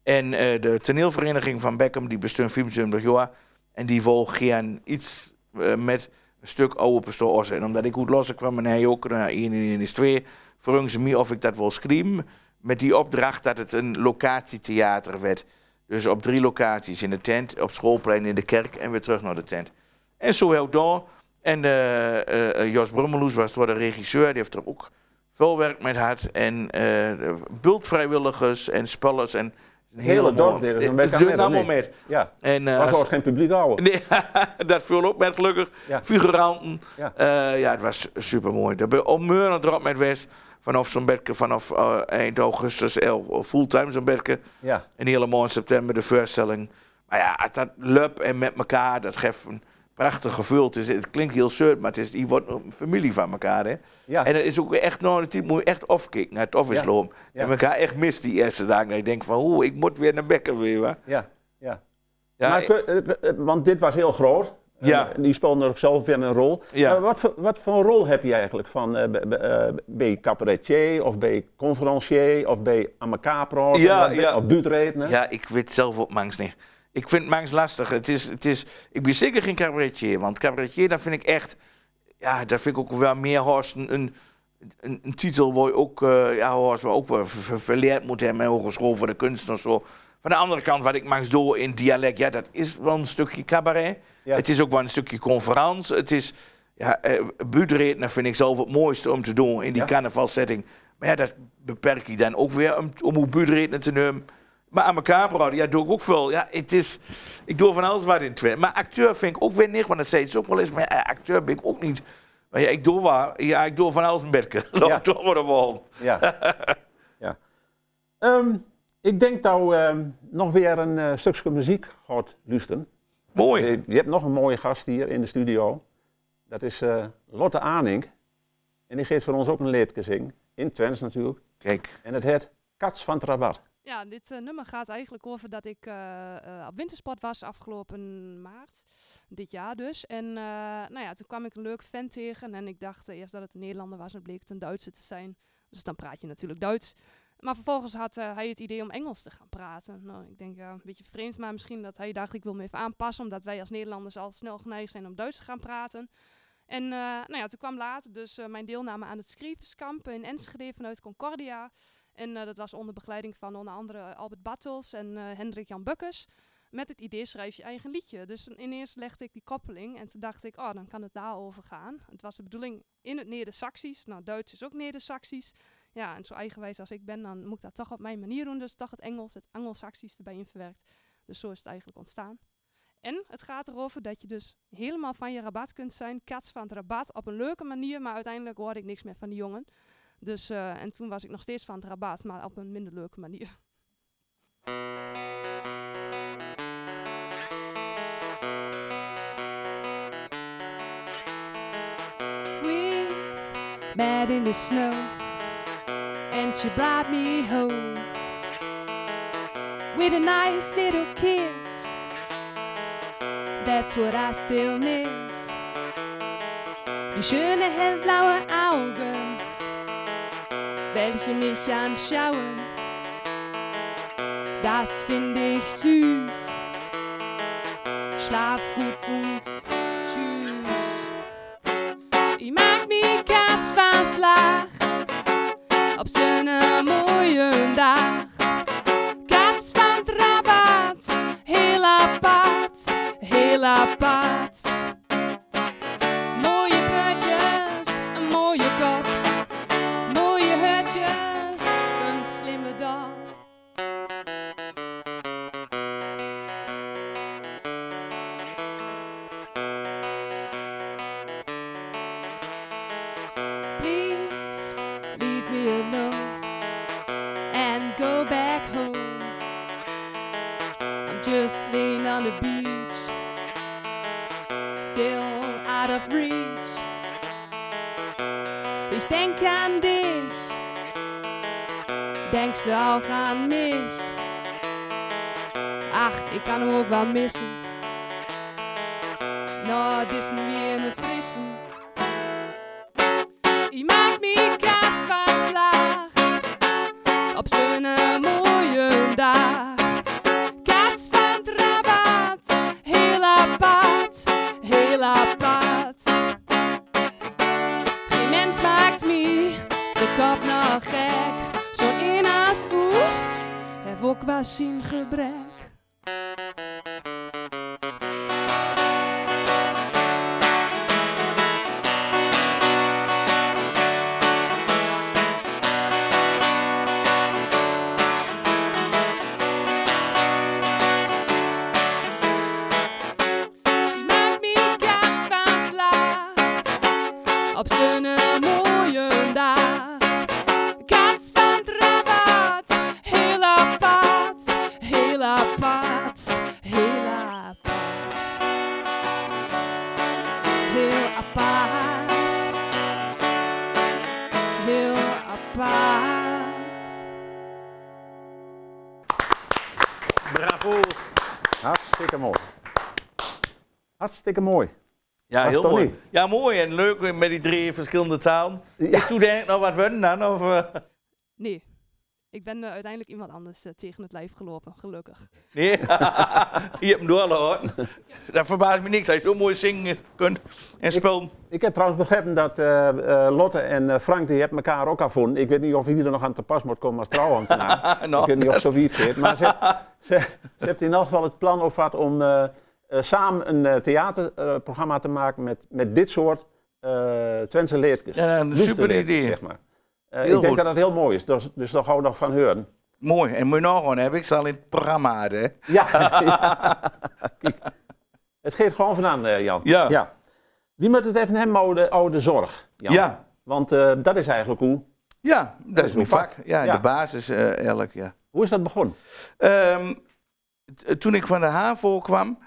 En eh, de toneelvereniging van Beckham, die bestond 25 jaar. En die wil gaan iets met een stuk oude Osse. En omdat ik goed lossen kwam en hij ook, nou, 1 en 1 is 2, vroegen ze me of ik dat wil schrijven. Met die opdracht dat het een locatietheater werd. Dus op drie locaties in de tent, op schoolplein, in de kerk en weer terug naar de tent. En zo heel door. En eh, eh, Jos Brummeloes was door de regisseur, die heeft er ook veel werk met gehad. En eh bultvrijwilligers en spellers. En Het hele dorp deed Het mee, of allemaal met. Ja. En, eh, was als- geen publiek houden. Nee, dat viel ook met gelukkig. Ja. Figuranten. Ja. Ja. ja, het was super mooi. Daar ben ik om Meuren erop met West. Vanaf zo'n bedje, vanaf eh, eind augustus, fulltime zo'n bedje. Ja. En helemaal in september de voorstelling. Maar ja, het dat lup en met elkaar, dat geeft een prachtig. Het, is, het klinkt heel zeurt, maar het is, je wordt een familie van elkaar. Hè? Ja. En het is ook echt, nou, het moet je echt afkicken, het of is Ja. En elkaar echt mist die eerste dagen. Dat je denkt van, oeh, ik moet weer naar bekken weer. Ja, ja. Ja, maar, kun- eh, eh, want dit was heel groot. Ja. En die speelde ook zelf weer een rol. Ja. Eh, wat, voor, wat voor rol heb je eigenlijk? Van, eh, eh, ben je cabaretier of ben je conferencier of ben je aan elkaar? Ja, ja. Of? Ja, ik weet zelf ook mangs niet. Ik vind mangs lastig. Het is, het is, ik ben zeker geen cabaretier. Want cabaretier, dat vind ik echt... Ja, dat vind ik ook wel meer Horst een, een, titel waar je ook... eh ja, Horst waar ook wel ver- ver- verleerd moet hebben. En Hogeschool voor de kunst of zo. Van de andere kant, wat ik mangs doe in dialect... Ja, dat is wel een stukje cabaret. Ja. Het is ook wel een stukje conferentie. Het is... Ja, eh, buurtredenen vind ik zelf het mooiste om te doen in die Ja. carnavalsetting. Maar ja, dat beperk je dan ook weer om, om hoe buurtredenen te nemen. Maar aan elkaar praten, ja, doe ik ook veel. Ja, het is, ik doe van alles wat in Twente. Maar acteur vind ik ook weer niet, want dat zei het ook wel eens. Maar ja, acteur ben ik ook niet. Maar ja, ik doe waar. Ja, ik doe van alles een. Laat Ja. toch maar wel. Ja. ja. Ehm, ik denk dat we ehm, nog weer een eh, stukje muziek gaat luisteren. Mooi. Je, je hebt nog een mooie gast hier in de studio. Dat is eh, Lotte Aanink. En die geeft voor ons ook een liedje zingen. In Twents natuurlijk. Kijk. En het heet Kats van het Rabat. Ja, dit eh, nummer gaat eigenlijk over dat ik eh, eh, op wintersport was afgelopen maart. Dit jaar dus. En nou ja, toen kwam ik een leuke vent tegen. En ik dacht eerst dat het een Nederlander was. En bleek het een Duitser te zijn. Dus dan praat je natuurlijk Duits. Maar vervolgens had hij het idee om Engels te gaan praten. Nou, ik denk ja, een beetje vreemd, maar misschien dat hij dacht ik wil me even aanpassen. Omdat wij als Nederlanders al snel geneigd zijn om Duits te gaan praten. En nou ja, toen kwam later dus mijn deelname aan het schrijverskamp in Enschede vanuit Concordia. En eh, dat was onder begeleiding van onder andere Albert Battels en eh, Hendrik Jan Bukkers. Met het idee schrijf je eigen liedje. Dus ineens legde ik die koppeling en toen dacht ik, oh, dan kan het daarover gaan. Het was de bedoeling in het Neder-Saxisch. Nou, Duits is ook Neder-Saxisch. Ja, en zo eigenwijs als ik ben, dan moet ik dat toch op mijn manier doen. Dus toch het Engels, het Anglo-Saxisch erbij in verwerkt. Dus zo is het eigenlijk ontstaan. En het gaat erover dat je dus helemaal van je rabat kunt zijn. Kats van het rabat op een leuke manier, maar uiteindelijk hoorde ik niks meer van die jongen. Dus, eh, en toen was ik nog steeds van het rabat, maar op een minder leuke manier. Met in the snow, and she brought me home with a nice little kiss. That's what I still miss. Die schöne hellblaue Augen, welche mich anschauen. Das find ich süß. Schlaf gut und tschüss. Ich mag mich ganz verslag op zo'n mooie dag. Kats van heel apart, heel apart. Hartstikke mooi. Ja, Was heel mooi. niet? Ja, mooi en leuk met die drie verschillende talen. Is toen denk ik nog wat worden dan? Of, eh? Nee, ik ben eh, uiteindelijk iemand anders eh, tegen het lijf gelopen, gelukkig. Nee, je hebt hem doorgehouden. Dat verbaast me niks, als je zo mooi zingen kunt en spelen. Ik heb trouwens begrepen dat eh, eh, Lotte en eh, Frank die hebben elkaar ook afvonden. Ik weet niet of ieder nog aan te pas moet komen als trouwambtenaar. Nou, ik weet niet of dat- zoiets gaat. Maar ze, ze, ze heeft in elk geval het plan opvat om samen een eh, theaterprogramma te maken met, met dit soort eh Twentse leertjes. Ja, een super idee. Zeg maar. Eh, ik denk goed. dat dat heel mooi is, dus, dus daar gaan we nog van horen. Mooi, en moet je nog gewoon hebben, ik zal in het programma hè. Ja, Kijk, het geeft gewoon vandaan, eh, Jan. Ja. Wie moet het even hebben over de, over de zorg, Jan? Ja. Want eh, dat is eigenlijk hoe... Ja, dat, is mijn vak. Ja, Ja. de basis eh eigenlijk, ja. Hoe is dat begonnen? Ehm, toen ik van de HAVO kwam, eh,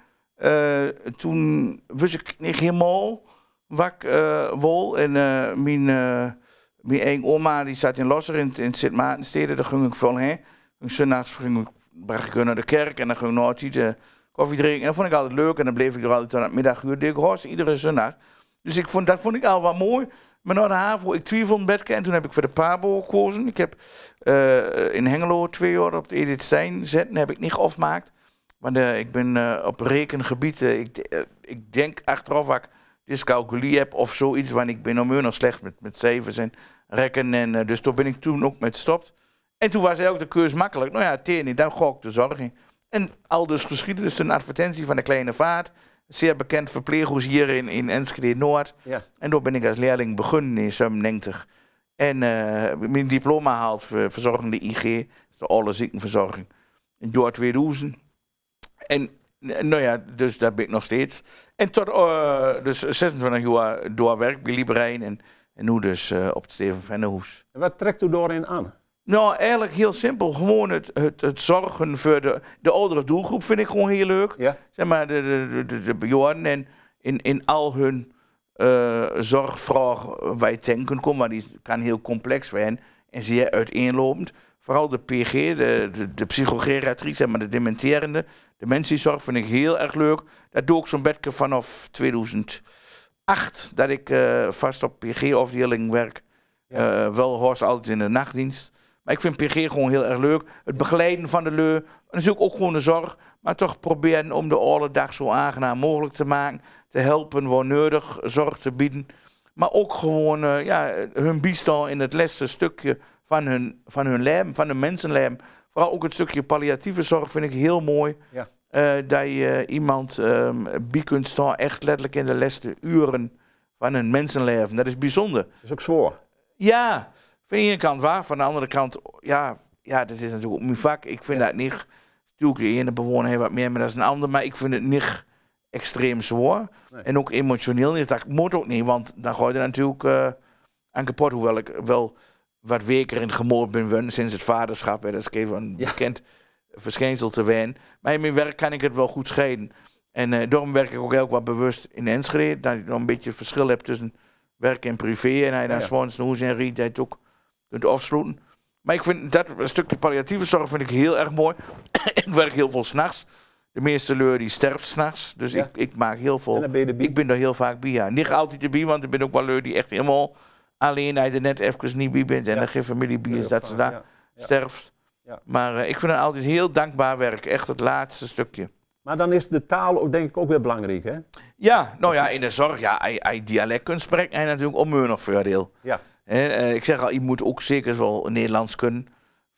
toen wist ik niet helemaal wat ik eh, wil. En eh, mijn, eh, mijn eigen oma die zat in Losser in, in Sint Maartenstede, daar ging ik heen. En zondags ging ik, bracht ik naar de kerk en dan ging ik nog iets eh, koffie drinken. En dat vond ik altijd leuk en dan bleef ik er altijd aan het middaguur. Deed ik horst iedere zondag. Dus ik vond, dat vond ik al wel mooi. Maar na de HAVO, ik twijfelde een beetje en toen heb ik voor de PABO gekozen. Ik heb eh, in Hengelo twee jaar op de Edith Stein zitten, heb ik niet afgemaakt. Want ik ben eh, op rekengebied, ik, eh, ik denk achteraf dat ik dyscalculie heb of zoiets, want ik ben nog nog slecht met, met cijfers en rekken. En, eh, dus toen ben ik toen ook met stopt. En toen was de keus makkelijk. Nou ja, teen niet, dan ga ik de zorg in. En al dus geschieden, dus een advertentie van de Kleine Vaart. Zeer bekend verpleeghuis hier in, in Enschede-Noord. Ja. En daar ben ik als leerling begonnen in 97. En mijn diploma gehaald voor verzorgende IG, de alle ziekenverzorging. In jaar 2000. En eh, nou ja, dus daar ben ik nog steeds. En tot eh, dus 26 jaar doorwerk bij Liberijn en, en nu dus eh, op het Steven Vennehoes. En wat trekt u doorin aan? Nou, eigenlijk heel simpel. Gewoon het, het, het zorgen voor de, de oudere doelgroep vind ik gewoon heel leuk. Ja. Zeg maar, de, de, de, de, de bejaarden en in, in al hun eh zorgvraag wij denken komen, maar die kan heel complex zijn en zeer uiteenlopend. Vooral de PG, de, de, de psychogeriatrie, zeg maar de dementerende, de mentiezorg vind ik heel erg leuk. Dat doe ik zo'n beetje vanaf 2008, dat ik eh, vast op PG-afdeling werk. Eh, wel horst altijd in de nachtdienst. Maar ik vind PG gewoon heel erg leuk. Het begeleiden van de leu. Natuurlijk ook gewoon de zorg. Maar toch proberen om de alle dag zo aangenaam mogelijk te maken. Te helpen waar nodig zorg te bieden. Maar ook gewoon eh, ja, hun bijstaan in het laatste stukje van hun, van hun leven, van hun mensenleven. Vooral ook het stukje palliatieve zorg vind ik heel mooi. Ja. Eh, dat je iemand um, bij kunt staan, echt letterlijk in de laatste uren van hun mensenleven. Dat is bijzonder. Dat is ook zwaar. Ja, van de ene kant waar, van de andere kant, ja, ja dat is natuurlijk ook mijn vak. Ik vind dat niet, natuurlijk, de ene bewoner heeft wat meer, maar dat is een ander, maar ik vind het niet extreem zwaar. En ook emotioneel niet. Dat moet ook niet, want dan gooi je er natuurlijk uh, aan kapot. Hoewel ik wel wat weker in gemoord ben sinds het vaderschap. Hè. Dat is een bekend verschijnsel te wijnen. Maar in mijn werk kan ik het wel goed scheiden. En uh, daarom werk ik ook heel wat bewust in Enschede. Dat je nog een beetje verschil hebt tussen werk en privé. En hij dan ja, ja. hoe en riet dat ook kunt afsluiten. Maar ik vind dat een stukje palliatieve zorg vind ik heel erg mooi. ik werk heel veel s'nachts. De meeste leur die sterft s'nachts. Dus Ja. ik, ik maak heel veel. ben je? Ik ben er heel vaak bij. Ja. Niet altijd erbij, want ik ben ook wel leur die echt helemaal alleen uit er net even niet bij bent. En er geen familie bij is dat ze daar sterft. Ja. Maar eh, ik vind het altijd heel dankbaar werk. Echt het laatste stukje. Maar dan is de taal ook, denk ik ook weer belangrijk, hè? Ja, nou ja, in de zorg, ja, hij, hij dialect kunt spreken, hij natuurlijk onmeunig voordeel. Ja. Hè, eh, ik zeg al, je moet ook zeker wel Nederlands kunnen.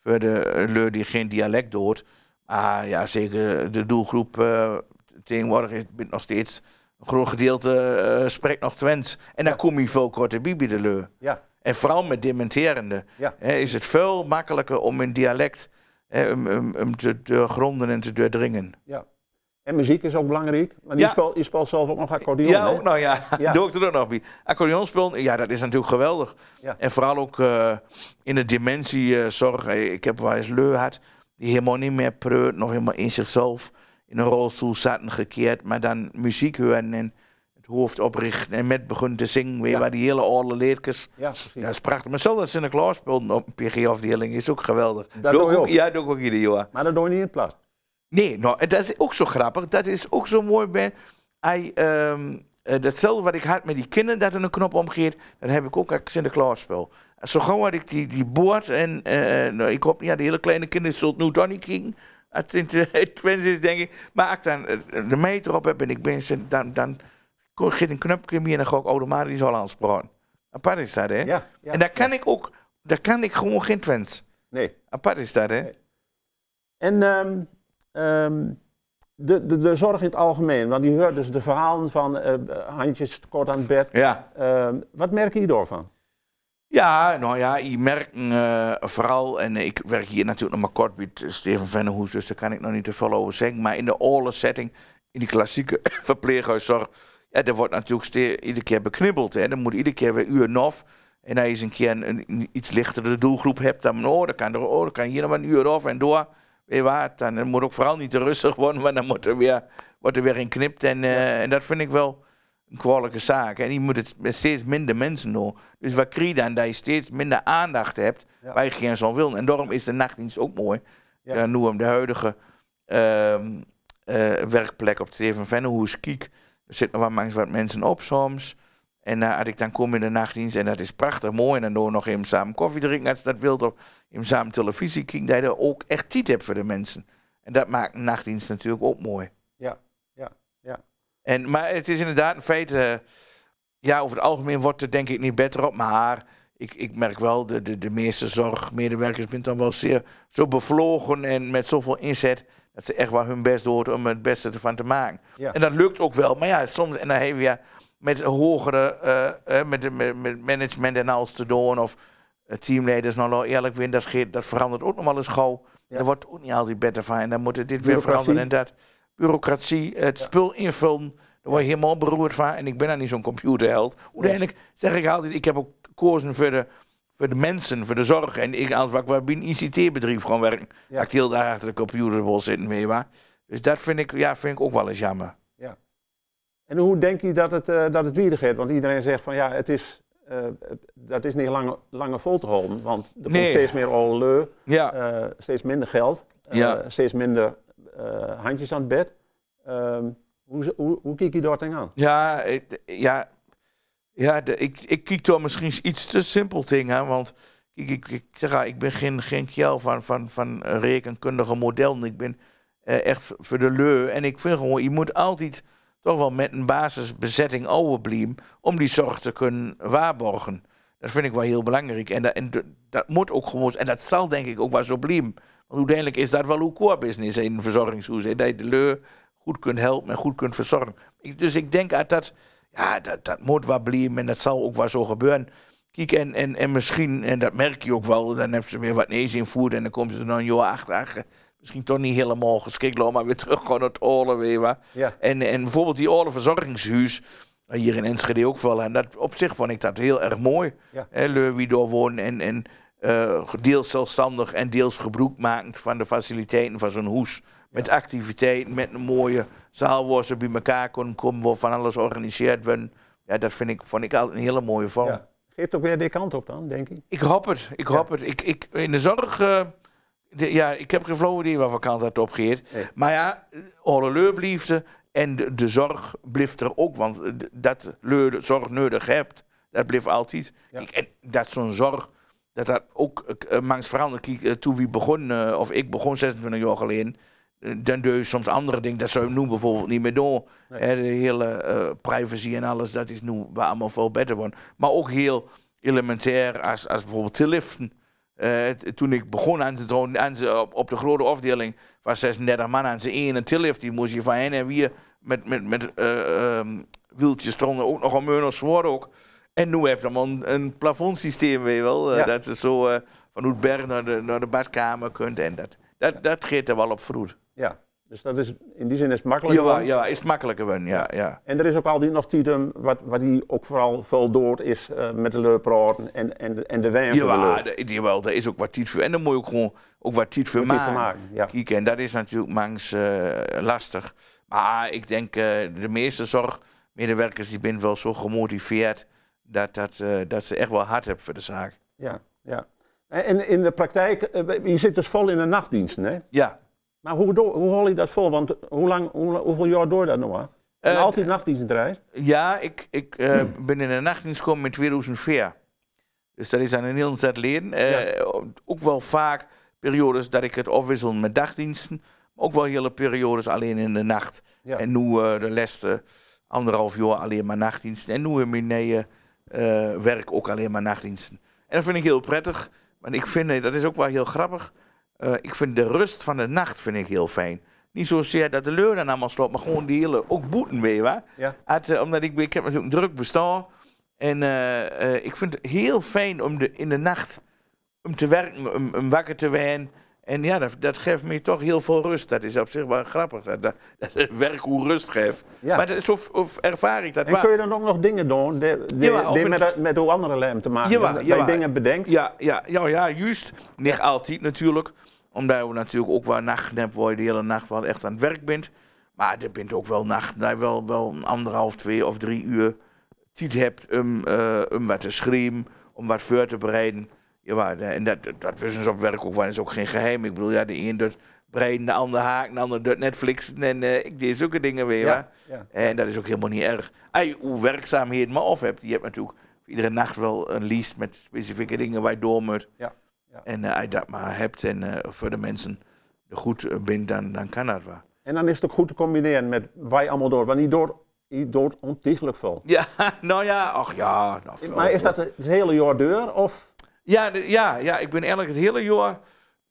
Voor de leur die geen dialect doet. Maar ja, zeker de doelgroep eh, tegenwoordig is bent nog steeds een groot gedeelte eh, spreekt nog Twents. En dan kom je veel korter bij bij de leur. Ja. En vooral met dementerende Ja. hè, is het veel makkelijker om in dialect hè, om te doorgronden en te doordringen. Ja. En muziek is ook belangrijk. Want je, Ja. speelt, je speelt zelf ook nog accordeon, Ja, ook, nou ja, Ja. doe ik er ook nog bij. Accordeon spelen, ja, dat is natuurlijk geweldig. Ja. En vooral ook eh, in de dementiezorg. Eh, ik heb wel eens leu gehad, die helemaal niet meer preut, nog helemaal in zichzelf in een rolstoel zaten gekeerd, maar dan muziek horen en het hoofd oprichten en met begonnen te zingen, weer Ja. waar die hele oude leertjes. Ja, dat is prachtig. Maar zelfs dat Sinterklaas speelden op een PG-afdeling is ook geweldig. Dat Doe ik ook, ook? Ja, doe ik ook ieder jaar. Maar dat doe je niet in het plat. Nee, nou, dat is ook zo grappig. Dat is ook zo mooi bij. Hij, ehm, eh, datzelfde wat ik had met die kinderen, dat er een knop omgeeft, dat heb ik ook als Sinterklaas speel. Zo gauw had ik die, die boord en eh, nou, ik hoop, ja, de hele kleine kinderen zullen nu toch niet kijken. Het in het Twents is, denk ik. Maar als ik dan eh, de meter op heb en ik ben, zin- dan, dan geeft een knopje meer en dan ga ik automatisch al aanspreken. Apart is dat, hè? Ja, ja, en daar kan ik ook, daar kan ik gewoon geen Twents. Nee. Apart is dat, hè? En ehm, ehm, de, de, de zorg in het algemeen, want je hoort dus de verhalen van eh, handjes kort aan het bed. Ja. Ehm, wat merk je door van? Ja, nou ja, je merkt eh, vooral, en ik werk hier natuurlijk nog maar kort met Steven Vennehoes, dus daar kan ik nog niet te veel over zeggen. Maar in de oude setting, in die klassieke verpleeghuiszorg, ja, er wordt natuurlijk iedere keer beknibbeld. Hè. Dan moet iedere keer weer uur of. En als je eens een keer een, een iets lichtere doelgroep hebt, dan, oh, dan kan er oh, dan kan hier nog maar een uur of en door. Weet je wat, dan, dan moet ook vooral niet te rustig worden, want dan moet er weer, wordt er weer in knipt. En, eh, en dat vind ik wel een kwalijke zaak. En je moet het met steeds minder mensen doen. Dus wat krijg je dan? Dat je steeds minder aandacht hebt Ja. waar je geen zo wil. En daarom is de nachtdienst ook mooi. Ja. Ja. nu om de huidige ehm, eh, werkplek op het Steven Vennehoes kiek. Er zitten nog wel mangs wat mensen op soms. En uh, als ik dan kom in de nachtdienst en dat is prachtig mooi. En dan doen we nog even samen koffie drinken als je dat wilt. Of even samen televisie kijken. Dat je er ook echt tijd hebt voor de mensen. En dat maakt een nachtdienst natuurlijk ook mooi. Ja. En, maar het is inderdaad een feit. eh, ja, over het algemeen wordt het denk ik niet beter op. Maar ik, ik merk wel, de, de, de meeste zorgmedewerkers zijn dan wel zeer zo bevlogen en met zoveel inzet. Dat ze echt wel hun best doen om het beste ervan te maken. Ja. En dat lukt ook wel. Maar ja, soms, en dan heb je met hogere, eh, met, de- met, met management en alles te doen. Of teamleiders, nou eerlijk dat, dat verandert ook nog wel eens gauw. Ja. Daar wordt ook niet altijd beter van. En dan moet dit weer veranderen en dat. Bureaucratie, het spul invullen. Daar word je helemaal beroerd van. En ik ben dan niet zo'n computerheld. Uiteindelijk zeg ik altijd, ik heb ook gekozen voor de, voor de mensen, voor de zorg. En ik, als ik bij een ICT-bedrijf gewoon werk, Ja. ja. ik heel daar achter de computer wil zitten, je waar. Dus dat vind ik, ja, vind ik ook wel eens jammer. En hoe denk je dat het, eh dat het weer gaat? Want iedereen zegt van ja, het is, eh, dat is niet langer, langer vol te houden. Want er komt Nee. steeds meer Ja. eh, steeds minder geld, Ja. steeds minder handjes aan het bed. Ehm, hoe, kijk je daar tegenaan? Ja, ik- ja, ja ik, ik kijk door misschien iets te simpel dingen. Want ik, ik al, ik ben geen, geen kjel van, van, van rekenkundige modellen. Ik ben eh, echt voor de leu. En ik vind gewoon, je moet altijd toch wel met een basisbezetting overblijven om die zorg te kunnen waarborgen. Dat vind ik wel heel belangrijk. En dat, en dat moet ook gewoon, en dat zal denk ik ook wel zo blijven. Want uiteindelijk is dat wel uw core business in een verzorgingshuis. hè, Dat je de leu goed kunt helpen en goed kunt verzorgen. Ik, dus ik denk dat dat, ja, dat, dat moet wel blijven en dat zal ook wel zo gebeuren. Kijk, en, en, en misschien, en dat merk je ook wel, dan hebben ze weer wat nees invoerd en dan komen ze er nog een jaar achter. ach, Misschien toch niet helemaal geschikt, maar weer terug gewoon naar het oorlog weer. Ja. En, en bijvoorbeeld die oorlogverzorgingshuis, hier in Enschede ook wel. En dat, op zich vond ik dat heel erg mooi. Ja. Hè, Leu wie door wonen en, en eh, deels zelfstandig en deels gebruik makend van de faciliteiten van zo'n hoes. Met activiteiten, met een mooie zaal waar ze bij elkaar kunnen komen, waar van alles georganiseerd wordt. Ja, dat vind ik, vond ik altijd een hele mooie vorm. Ja. Geeft ook weer die kant op dan, denk ik. Ik hoop het, ik hoop het. Ik, ik, in de zorg, eh, de- ja, ik heb geen flauw idee waarvan kant dat opgeeft. Maar ja, alle leurbliefde en de, de zorg blijft er ook. Want eh, dat zorg nodig hebt, dat blijft altijd. Kijk, en dat zo'n zorg, dat dat ook uh, mangs verandert. Kijk, eh, toen we begon, eh, of ik begon 26 jaar geleden, eh, dan doe je soms andere dingen. Dat zou je nu bijvoorbeeld niet meer doen. De hele eh, privacy en alles, dat is nu wel allemaal veel beter worden. Maar ook heel elementair als, als bijvoorbeeld te liften. Eh, toen ik begon aan doen- op, op de grote afdeling, was 36 man aan ze ene tillift. Die moest je van hen en weer met, met, met ehm, wieltjes stonden ook nog een meurner zwaar ook. En nu heb je dan een, een plafondsysteem, weet je wel. eh, Ja. Dat ze zo eh, van het berg naar de, naar de badkamer kunt. En dat, dat, dat geeft er wel op vroeg. Ja, dus dat is, in die zin is het makkelijker. Ja, dan. ja, is het makkelijker worden, ja. ja. En er is ook altijd nog tijd wat, wat die ook vooral veel door is met de leurpraten en, en, de- en de wijn Ja, jawel, daar is ook wat voor. En dan moet je ook gewoon ook wat voor tijd maken. voor maken, ja. En dat is natuurlijk mangs lastig. Maar ik denk, eh, de meeste zorgmedewerkers die zijn wel zo gemotiveerd dat, dat, eh, dat ze echt wel hard hebben voor de zaak. Ja, ja. En in de praktijk, eh, je zit dus vol in de nachtdiensten, hè? Ja. Maar hoe, hoe hol je dat vol? Want hoe lang, hoe, hoeveel jaar door dat nog? En Eh, altijd nachtdiensten draaien? Ja, ik, ik ben in de nachtdienst gekomen in 2004. Dus dat is aan een heel zet leden. Ook wel vaak periodes dat ik het afwissel met dagdiensten. Ook wel hele periodes alleen in de nacht. Ja. En nu eh, de laatste anderhalf jaar alleen maar nachtdiensten. En nu in mijn eh, eh, werk ook alleen maar nachtdiensten. En dat vind ik heel prettig. Want ik vind, dat is ook wel heel grappig. Ik vind de rust van de nacht vind ik heel fijn. Niet zozeer dat de leur dan allemaal sloopt, maar gewoon die hele, ook boeten weer, waar? Ja. Eh, omdat ik, ik heb natuurlijk een druk bestaan. En ik vind het heel fijn om de, in de nacht om te werken, om, om wakker te zijn. En ja, dat, dat geeft me toch heel veel rust. Dat is op zich wel grappig. Dat, dat werk hoe rust geeft. Ja. Maar dat is of, of ervaar ik dat En waar. kun je dan ook nog dingen doen die, die, Ja, met, met hoe andere lijm te maken hebben? Dat je jawel. dingen bedenkt? Ja, ja, ja, ja juist. Niet altijd natuurlijk. Omdat we natuurlijk ook wel waar je de hele nacht wel echt aan het werk bent. Maar er bent ook wel nachten dat je wel, wel een anderhalf, twee of drie uur tijd hebt om, eh, om wat te schrijven, om wat voor te bereiden. Ja, en dat, dat, wisten ze op werk ook wel, dat is ook geen geheim. Ik bedoel, ja, de een doet breiden, de ander haken, de ander doet Netflixen en eh, ik deed zulke dingen weer. Ja. En dat is ook helemaal niet erg. Als je hoe werkzaamheden maar af hebt, je hebt natuurlijk iedere nacht wel een lijst met specifieke dingen waar je door moet. Ja. En eh, als je dat maar hebt en eh, voor de mensen goed eh, bent, dan, dan kan dat wel. En dan is het ook goed te combineren met waar je allemaal door. Want die doort, die doort ontiegelijk veel. Ja, nou ja, ach ja. Nou, Maar is dat het hele jaar deur? Of? Ja, de- ja, ja, ik ben eigenlijk het hele jaar.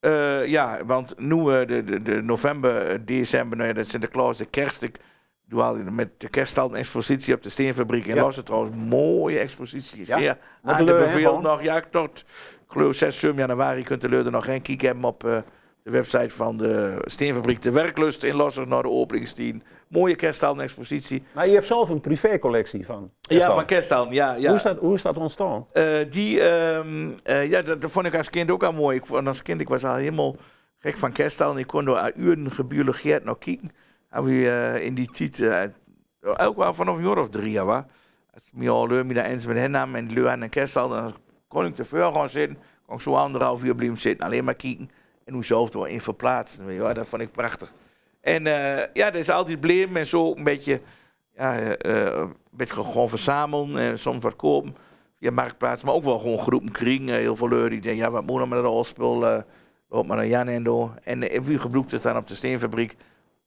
eh, ja, want nu eh, de, de, de november, eh, december, nou ja, dat Sinterklaas, de kerst. Ik doe met de kerststal een expositie op de steenfabriek in Ja. Lossen. Trouwens, mooie expositie. Ja, Zeer aan de gewoon? nog. Ja, tot, geloof 6, 7 januari kunt de leur er nog geen kijk hebben op de website van de steenfabriek De Werklust in Lossen naar de openingstien. Mooie kerststal een expositie. Maar je hebt zelf een privécollectie van. Ja, van kerststal, ja. ja. Hoe, is dat, hoe is dat ontstaan? Eh, die, ehm, eh, ja, dat, dat vond ik als kind ook al mooi. Ik, als kind, ik was al helemaal gek van kerststal. Ik kon door uren gebiologeerd nog kijken. En we eh, in die tijd, ook wel vanaf een jaar of drie jaar, wa. Als ik me al leuk met eens met hen nam en leuk aan een kerststal, dan kon ik te veel gaan zitten. Kon ik zo anderhalf uur blijven zitten, alleen maar kijken. En hoe zelf er in verplaatsen. Weet. Dat vond ik prachtig. En eh, ja, dat is altijd bleem en zo een beetje, ja, eh, eh, een beetje gewoon verzamelen en soms wat kopen. via Marktplaats, maar ook wel gewoon groepen kring. Heel veel leur die denken, ja, wat moet nou met dat rolspel? eh loop maar naar Jan en door. En wie gebruikt het dan op de steenfabriek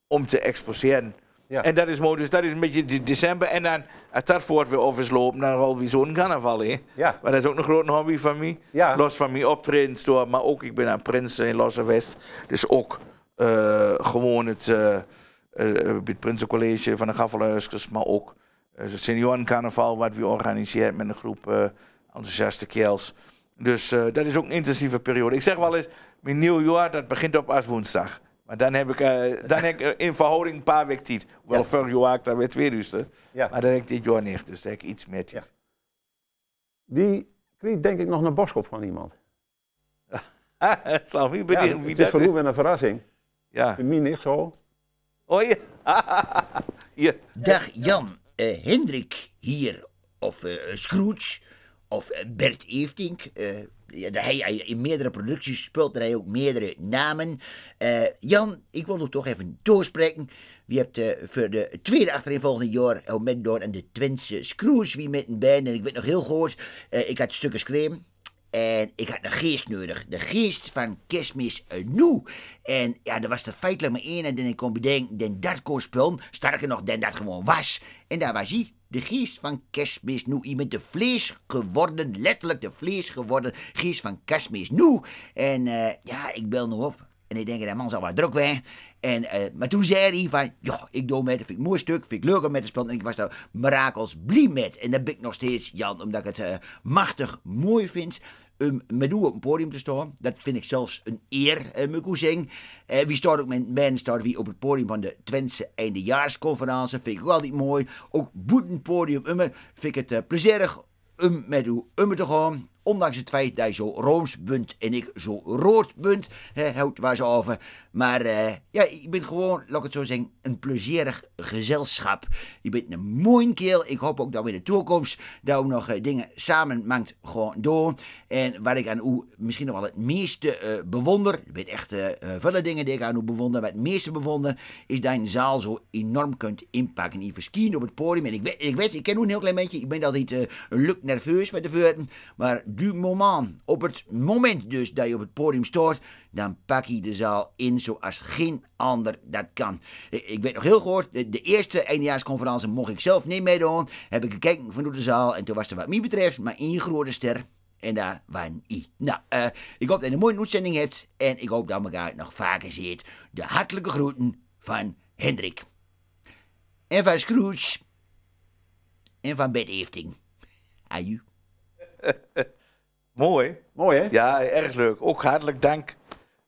om te exposeren? Ja. En dat is mooi, dus dat is een beetje de- december. En dan, als dat voort weer is lopen, dan al wie zo'n carnaval? Ja. Maar dat is ook een grote hobby van mij. Ja. Los van mijn optredens door, maar ook, ik ben aan Prins in Losse West. Dus ook eh, gewoon het, eh eh, het Prinsencollege van de Gaffelhuiskers, maar ook het seniorencarnaval wat we organiseren met een groep enthousiaste kerels. Dus dat is ook een intensieve periode. Ik zeg wel eens, mijn nieuw jaar dat begint op als woensdag. Maar dan heb ik, eh, dan heb ik eh, in verhouding een paar weken tijd. Wel Ja. vorig jaar daar weer twee. Ja. Maar dan heb ik dit jaar niet. Dus dan heb ik iets meer tijd. Die kreeg denk ik nog een boskop van iemand. Het zal me Ja, benieuwen wie het is dat voor is. u wel een verrassing. Ja. Voor mij niet zo. Oh ja. ja. Dag Jan, Eh, Hendrik hier, of eh, Scrooge, of Bert Eeftink. Eh, hij, in meerdere producties speelt hij ook meerdere namen. Eh, Jan, ik wil nog toch even doorspreken. Wie hebt eh, voor de tweede achtereenvolgende jaar ook met door aan de Twentse Scrooge wie met een band. En ik weet nog heel goed, eh, ik had stukken geschreven. En ik had een geest nodig. De geest van Kerstmis eh, Nu. En ja, er was er feitelijk maar één. En dan ik kon bedenken, den dat kon spelen. Sterker nog, den dat gewoon was. En daar was hij. De geest van Kerstmis Nu. Iemand de vlees geworden, letterlijk de vlees geworden geest van Kerstmis Nu. En eh, ja, ik bel nog op. En ik denk, dat man zal wat druk zijn. En, eh, maar toen zei hij van, ja, ik doe met, dat vind ik een mooi stuk, vind ik leuk om met te spelen. En ik was daar mirakels blij met. En dat ben ik nog steeds, Jan, omdat ik het eh, machtig mooi vind om met op een podium te staan. Dat vind ik zelfs een eer, eh, zeggen. Eh, wie staat ook met ben staat wie op het podium van de Twentse eindejaarsconferentie. Vind ik ook altijd mooi. Ook boeten podium vind ik het plezierig om met u te gaan. Ondanks het feit dat je zo rooms bent en ik zo rood bent, hè, houdt waar ze over. Maar eh, ja, ik ben gewoon, laat ik het zo zeggen, een plezierig gezelschap. Je bent een mooie keel. Ik hoop ook dat we in de toekomst daar ook nog eh, dingen samen maakt gewoon doen. En waar ik aan u misschien nog wel het meeste eh, bewonder, er zijn echt eh, vele dingen die ik aan u bewonder, maar het meeste bewonder is dat je een zaal zo enorm kunt inpakken. Je verschijnt op het podium en ik weet, ik, weet, ik ken u een heel klein beetje, ik ben altijd een luk nerveus met de veurten, maar du moment, op het moment dus dat je op het podium staat, dan pak je de zaal in zoals geen ander dat kan. Ik, ik weet nog heel goed, de, eerste eindejaarsconferentie mocht ik zelf niet meedoen. Heb ik gekeken vanuit de zaal en toen was er wat mij betreft maar één grote ster. En daar waren I. Nou, eh, ik hoop dat je een mooie uitzending hebt en ik hoop dat elkaar nog vaker ziet. De hartelijke groeten van Hendrik. En van Scrooge. En van Bert Efting. Aju. Mooi. Mooi, hè? Ja, erg leuk. Ook hartelijk dank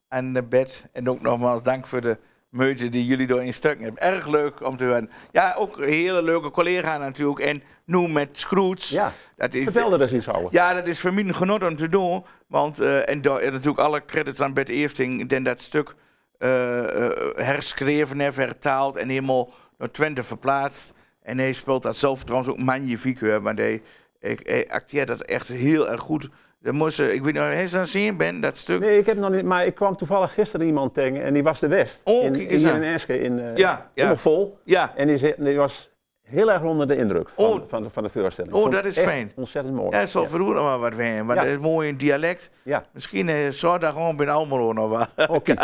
aan de bed. En ook nogmaals dank voor de meute die jullie door in stukken hebben. Erg leuk om te horen. Ja, ook een hele leuke collega natuurlijk. En nu met Scrooge. Ja, dat is, vertel er eens iets over. Ja, dat is voor mij een genot om te doen. Want, eh, en en natuurlijk alle credits aan Bert Eefting. Den dat stuk eh, eh, herschreven heeft, vertaald en helemaal naar Twente verplaatst. En hij speelt dat zelf trouwens ook magnifiek. Hoor, want hij, hij, hij acteert dat echt heel erg goed. Dan moest, ik weet niet, is aan zien ben, dat stuk. Nee, ik heb nog niet, maar ik kwam toevallig gisteren iemand tegen en die was de West. Oh, in, eens hier in Enschede, in, eh, Ja, vol. Ja. En die, zei- die was heel erg onder de indruk van, Oh. van, de, van de voorstelling. Oh, dat is fijn. Ontzettend mooi. Ja, het zal Ja. vroeger nog wel wat zijn, want Ja. het is mooi in dialect. Ja. Misschien uh, zou daar gewoon bij Almelo nog wel. Oké.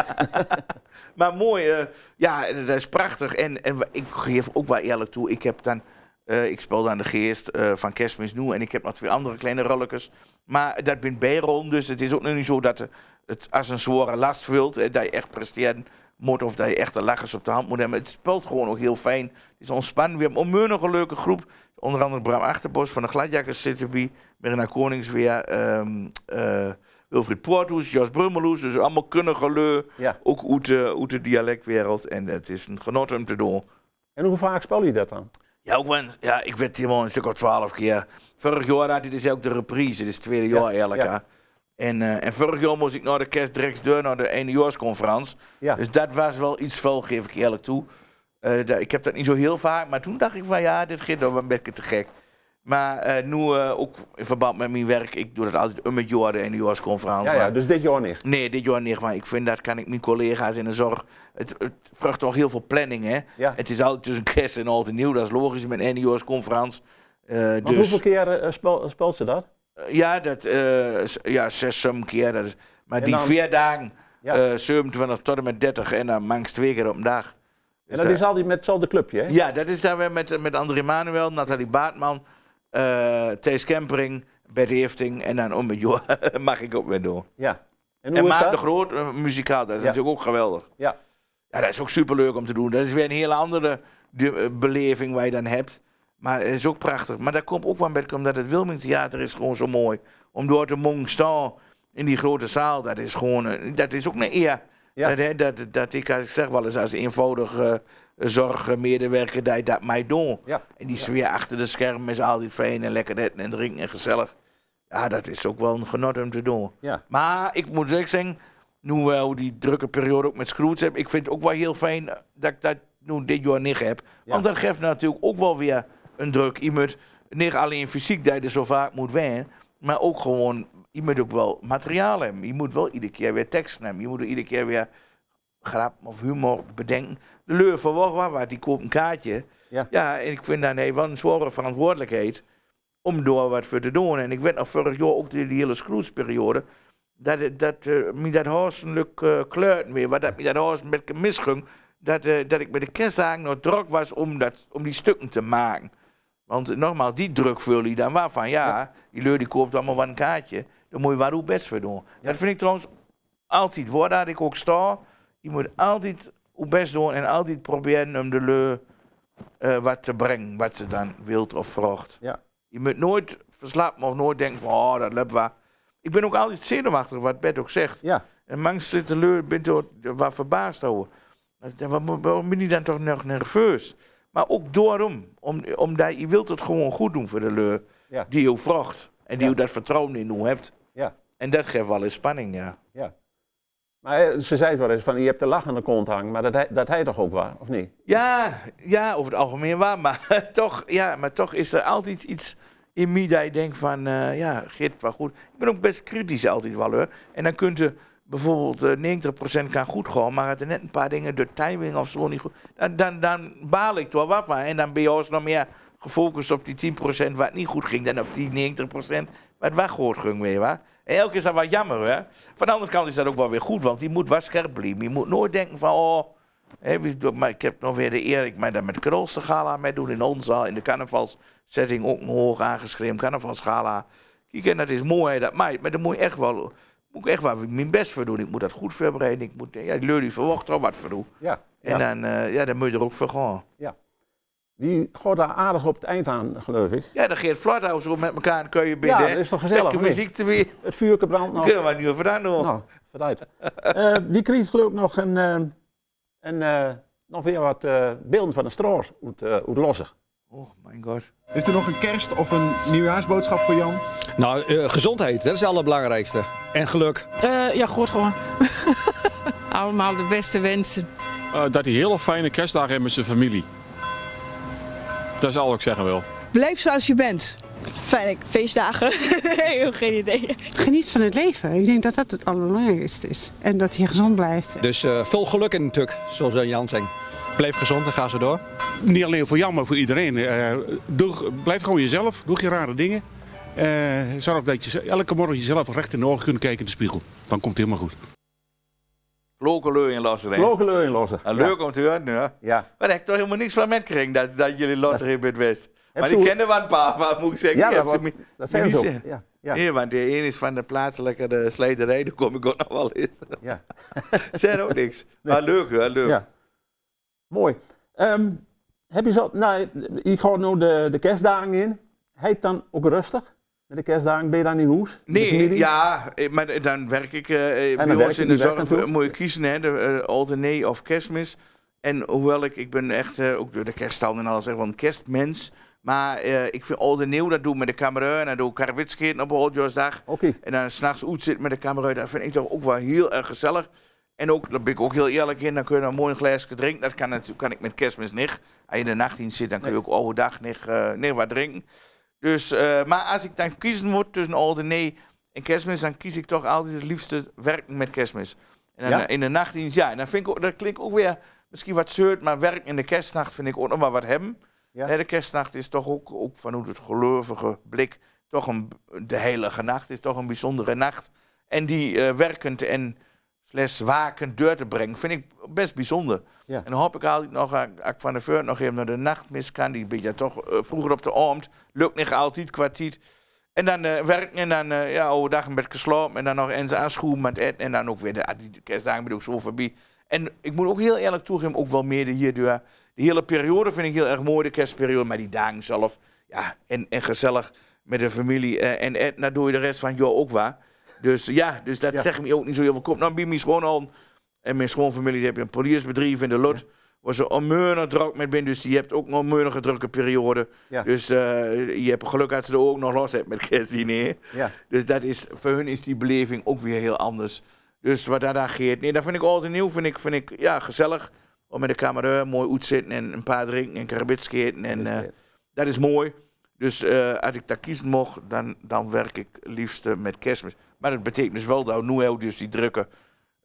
maar mooi, eh, ja, dat is prachtig. En, en ik geef ook wel eerlijk toe, ik heb dan, eh, ik speel dan de geest eh, van Kerstmis Nu en ik heb nog twee andere kleine rolletjes. Maar dat ben bijrol, dus het is ook nog niet zo dat het als een zware last vult, eh, dat je echt presteren moet of dat je echt de lachers op de hand moet hebben. Het speelt gewoon ook heel fijn. Het is ontspannen. We hebben nog een leuke groep. Onder andere Bram Achterbos van de Gladjakkers zit erbij. Mirna Koningsweer, ehm eh, Wilfried Poorthoes, Jos Brummeloes. Dus allemaal kunnige leu. Ja. Ook uit de, uit de dialectwereld. En het is een genot om te doen. En hoe vaak speel je dat dan? Ja, ook wel, een- ja, ik werd helemaal een stuk of twaalf keer. Vorig jaar had hij dus ook de reprise. Dit is het tweede jaar eigenlijk. ja. En, eh, en vorig jaar moest ik naar de kerst direct door naar de eindejaarsconferentie. Ja. Dus dat was wel iets veel, geef ik eerlijk toe. Eh, ik heb dat niet zo heel vaak, maar toen dacht ik van ja, dit gaat wel een beetje te gek. Maar eh, nu eh, ook in verband met mijn werk, ik doe dat altijd om het jaar, de eindejaarsconferentie. Ja, dus dit jaar niet. Nee, dit jaar niet, maar ik vind dat kan ik mijn collega's in de zorg. Het, het vraagt toch heel veel planning, hè? Ja. Het is altijd tussen kerst en oud en nieuw, dat is logisch met een eindejaarsconferentie. Eh Want dus hoeveel keer eh, spel- speelt ze dat? Ja, dat, eh, ja zes, zeven keer. Dat is, maar En die dan- vier dagen, Ja. eh 27 tot en met 30 en dan mangs twee keer op een dag. En dat is altijd met hetzelfde clubje, hè? Ja, dat is daar weer met, met André Manuel, Nathalie Baartman, eh Thees Kempering, Bert Hefting en dan om mag ik ook weer door. Ja. En hoe Maarten de Groot, eh, muzikaal, dat is Ja. natuurlijk ook geweldig. Ja. Ja, dat is ook superleuk om te doen. Dat is weer een hele andere de, eh, beleving waar je dan hebt. Maar het is ook prachtig. Maar dat komt ook wel beetje omdat het Wilming Theater is gewoon zo mooi. Om door te mogen staan in die grote zaal, dat is gewoon, dat is ook een eer. Ja. Dat, dat, dat ik, als ik zeg wel eens als eenvoudig zorgmedewerker, je dat mij doe. Ja. En die sfeer achter de schermen is altijd fijn en lekker eten en drinken en gezellig. Ja, dat is ook wel een genot om te doen. Ja. Maar ik moet zeggen, nu wel die drukke periode ook met Scrooge heb, ik vind het ook wel heel fijn dat ik dat nu dit jaar niet heb. Want dat geeft natuurlijk ook wel weer een druk. Je moet niet alleen fysiek dat je zo vaak moet wennen, maar ook gewoon, je moet ook wel materiaal hebben. Je moet wel iedere keer weer teksten hebben. Je moet er iedere keer weer grap of humor bedenken. De leur van waar waar die koopt een kaartje. Ja. en ik vind dat nee, wel een zware verantwoordelijkheid om door wat voor te doen. En ik weet nog vorig jaar ook die, die hele Scrooge-periode, dat, het- dat uh, me dat hartstikke uh, kleurt weer, wat dat me dat hartstikke misging, dat, eh, dat ik met de kerstdagen nog druk was om, dat, om die stukken te maken. Want eh, nogmaals, die druk vul je dan waarvan, ja, die leur die koopt allemaal wel een kaartje, daar moet je waar best voor doen. Dat vind ik trouwens altijd, waar dat ik ook sta, je moet altijd je best doen en altijd proberen om de leur eh, wat te brengen, wat ze dan wilt of vraagt. Ja. Je moet nooit verslapen of nooit denken van, oh, dat lukt wel. Ik ben ook altijd zenuwachtig, wat Bert ook zegt. Ja. En mangs zit de leur, bent er wat verbaasd over. Waarom ben je dan toch nog nerveus? Maar ook daarom, om, omdat je wilt het gewoon goed doen voor de leur Ja. die je vraagt. En die je dat vertrouwen in je hebt. Ja. En dat geeft wel eens spanning, ja. Ja. Maar eh, ze zei wel eens van, je hebt de lach aan de kont hangen, maar dat, hij- dat hij toch ook waar, of niet? Ja, ja, over het algemeen waar. Maar toch, ja, maar toch is er altijd iets in mij dat je denkt van, eh, ja, Geert, wel goed. Ik ben ook best kritisch altijd wel hoor. En dan kunt je bijvoorbeeld eh 90% kan goed gaan, maar het er net een paar dingen, de timing of zo niet goed. Dan, dan, dan baal ik wel wat van. En dan ben je ons nog meer gefocust op die 10% wat niet goed ging, dan op die 90% wat wel goed ging weer. Waar? En elke keer is dat wat jammer, hè? Van de andere kant is dat ook wel weer goed, want die moet wel scherp blijven. Je moet nooit denken van, oh, hè, maar ik heb nog weer de eer, ik mij daar met de Krolstergala mee doen in ons zaal, in de carnavalssetting ook een hoog aangeschreven carnavalsgala. Kijk, en dat is mooi, hè, dat maakt, maar dan moet je echt wel, moet ik echt wel mijn best voor doen. Ik moet dat goed voorbereiden, ik moet, ja, die leur die verwacht er wat voor doen. Ja. En ja. dan, eh, ja, dan moet je er ook voor gaan. ja. Die gaat daar aardig op het eind aan, geloof ik. Ja, dan Geert Flathouse zo met elkaar een Ja, binnen. dat is toch gezellig, Lekker niet? muziek te weer. Het vuurke brandt nog. Kunnen we nu over dan doen. Nou, vooruit. Eh, wie krijgt geloof ik nog een, eh, een, eh, nog weer wat eh, beelden van de stroos uit, uh, uit lossen? Oh, mijn god. Heeft u nog een kerst- of een nieuwjaarsboodschap voor Jan? Nou, eh, gezondheid, dat is het allerbelangrijkste. En geluk. Eh, ja, goed gewoon. Allemaal de beste wensen. Eh, dat hij hele fijne kerstdagen heeft met zijn familie. Dat is al wat ik zeggen wil. Blijf zoals je bent. Fijne feestdagen. Heel geen idee. Geniet van het leven. Ik denk dat dat het allerbelangrijkste is. En dat je gezond blijft. Dus eh veel geluk in natuurlijk, zoals Jan zegt. Blijf gezond en ga zo door. Niet alleen voor jou, maar voor iedereen. Eh, doe, blijf gewoon jezelf. Doe geen rare dingen. Eh, zorg dat je elke morgen jezelf recht in de ogen kunt kijken in de spiegel. Dan komt het helemaal goed. Loke leur in? Loke leur in lossen. En Ja. leuk om te horen, ja. Ja. Maar daar heb ik toch helemaal niks van metgekregen dat, dat jullie losser in bent West. Maar ik kende wel een paar, wat moet ik zeggen? Ja, dat ze dat zijn ze. Ja, ja. Nee, want de een is van de plaatselijke de slijterij, daar kom ik ook nog wel eens. Ja. Zeg ook niks. Maar leuk, hè, leuk. Ja. Mooi. Ehm, heb je zo, nou, ik ga nu de, de kerstdagen in. Heet dan ook rustig? Met de kerstdagen ben je in huis? Met de Nee, ja, eh, maar dan werk ik dan bij werk ons in de zorg. Moet je kiezen, hè, de uh, alternee of kerstmis. En hoewel ik, ik ben echt, ook door de kerststal en alles, echt wel een kerstmens. Maar ik vind en Nieuw, dat doe ik met de camera. En dan doe ik karwitsketen op Oudjaarsdag. Oké. En dan s'nachts uit zitten met de camera. Dat vind ik toch ook wel heel erg gezellig. En ook, daar ben ik ook heel eerlijk in, dan kun je een mooi glaasje drinken. Dat kan, natuurlijk, kan ik met kerstmis niet. Als je in de nachtdienst zit, dan kun je ook oude dag niet, niet wat drinken. Dus, eh, maar als ik dan kiezen moet tussen oude nee en kerstmis, dan kies ik toch altijd het liefste werken met kerstmis. En dan, Ja? eh, in de nachtdienst, ja. En dan vind ik ook, dat klinkt ook weer misschien wat zeurt, maar werk in de kerstnacht vind ik ook nog wel wat hebben. Ja. De kerstnacht is toch ook, ook vanuit het gelovige blik toch een, de heilige nacht is toch een bijzondere nacht. En die eh, werkend en slechts wakend deur te brengen, vind ik best bijzonder. Ja. En dan hoop ik altijd nog, als ik van de Veurt nog even naar de nachtmis kan, die ben je toch eh, vroeger op de avond, lukt niet altijd, kwartier. En dan eh, werken en dan eh, ja, overdag een beetje geslapen en dan nog eens aanschoen met eten en dan ook weer de, ah, die kerstdagen ben ik ook zo voorbij. En ik moet ook heel eerlijk toegeven, ook wel meer de hierdoor. De hele periode vind ik heel erg mooi, de kerstperiode, maar die dagen zelf. Ja, en, en gezellig met de familie. eh, en Ed, nou doe je de rest van jou ook waar. Dus ja, dus dat Ja. zegt me ook niet zo heel veel. Kom, nou, bij mijn schoonal en mijn schoonfamilie die heb je een politiebedrijf in de Lot. Waar ze onmeunig druk met ben, dus die hebt ook nog een meunige drukke periode. Ja. Dus eh, je hebt geluk dat ze er ook nog los hebt met kerstdiner. Ja. Dus dat is, voor hun is die beleving ook weer heel anders. Dus wat daar daar geeft. Nee, dat vind ik altijd nieuw. Vind ik, vind ik ja, gezellig. Om met de camera mooi uitzitten en een paar drinken en karabitsketen. En eh, dat is mooi. Dus eh, als ik daar kiezen mocht, dan, dan werk ik liefst met kerstmis. Maar dat betekent dus wel dat nu heel dus die drukke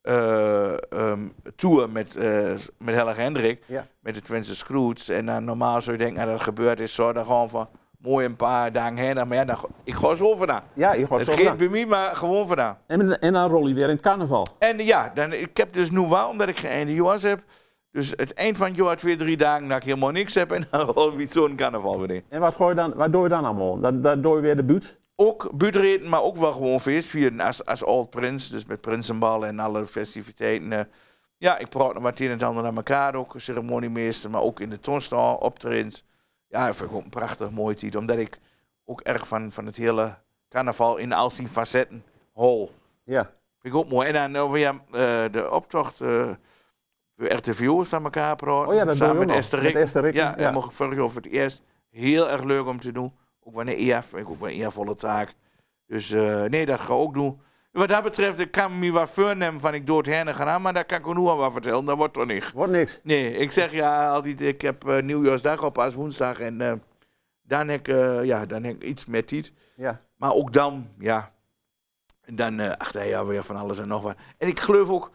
eh, ehm, tour met, eh met Helge Hendrik. Ja. Met de Twentse Scroots. En dan normaal zou je denken, nou, dat het gebeurd is, zo dan gewoon van mooi een paar dagen heen. Maar ja, dan, ik ga zo vandaan. Ja, je gaat Het zo geeft bij mij, maar gewoon vandaan. En, en dan rol je weer in het carnaval. En ja, dan, ik heb dus nu wel, omdat ik geen einde jas heb. Dus het eind van het jaar, twee, drie dagen, dat ik helemaal niks heb. En dan rol ik zo'n carnaval weer in. En wat, gooi je dan, wat doe je dan allemaal? Dan, dan doe je weer de buurt? Ook buurtreden, maar ook wel gewoon feest vieren als, als oud prins. Dus met prinsenballen en alle festiviteiten. eh. ja, ik praat nog wat een en ander aan elkaar ook. Ceremoniemeester, maar ook in de tonstal optredens. Ja, dat vind ik ook een prachtig mooi tijd. Omdat ik ook erg van, van het hele carnaval in al zijn facetten hol. Ja. Vind ik ook mooi. En dan over ja, eh, de optocht. eh RTVO's aan elkaar praten. Oh ja, dat doe je Samen met nog. Esther Met. Esther Rikken, Ja, ja. mocht ik vorig jaar voor het eerst. Heel erg leuk om te doen. Ook wanneer EF, ik ook wel een eervolle taak. Dus eh, nee, dat ga ik ook doen. Wat dat betreft, ik kan me wat voornemen van ik dood heen gaan, maar daar kan ik nu al wat vertellen. Dat wordt toch niet. Wordt niks. Nee, ik zeg ja altijd, ik heb eh, nieuwjaarsdag op als woensdag en eh, dan heb ik, eh, ja, dan heb ik iets met iets. Ja. Maar ook dan, ja, en dan eh achter ja, weer van alles en nog wat. En ik geloof ook,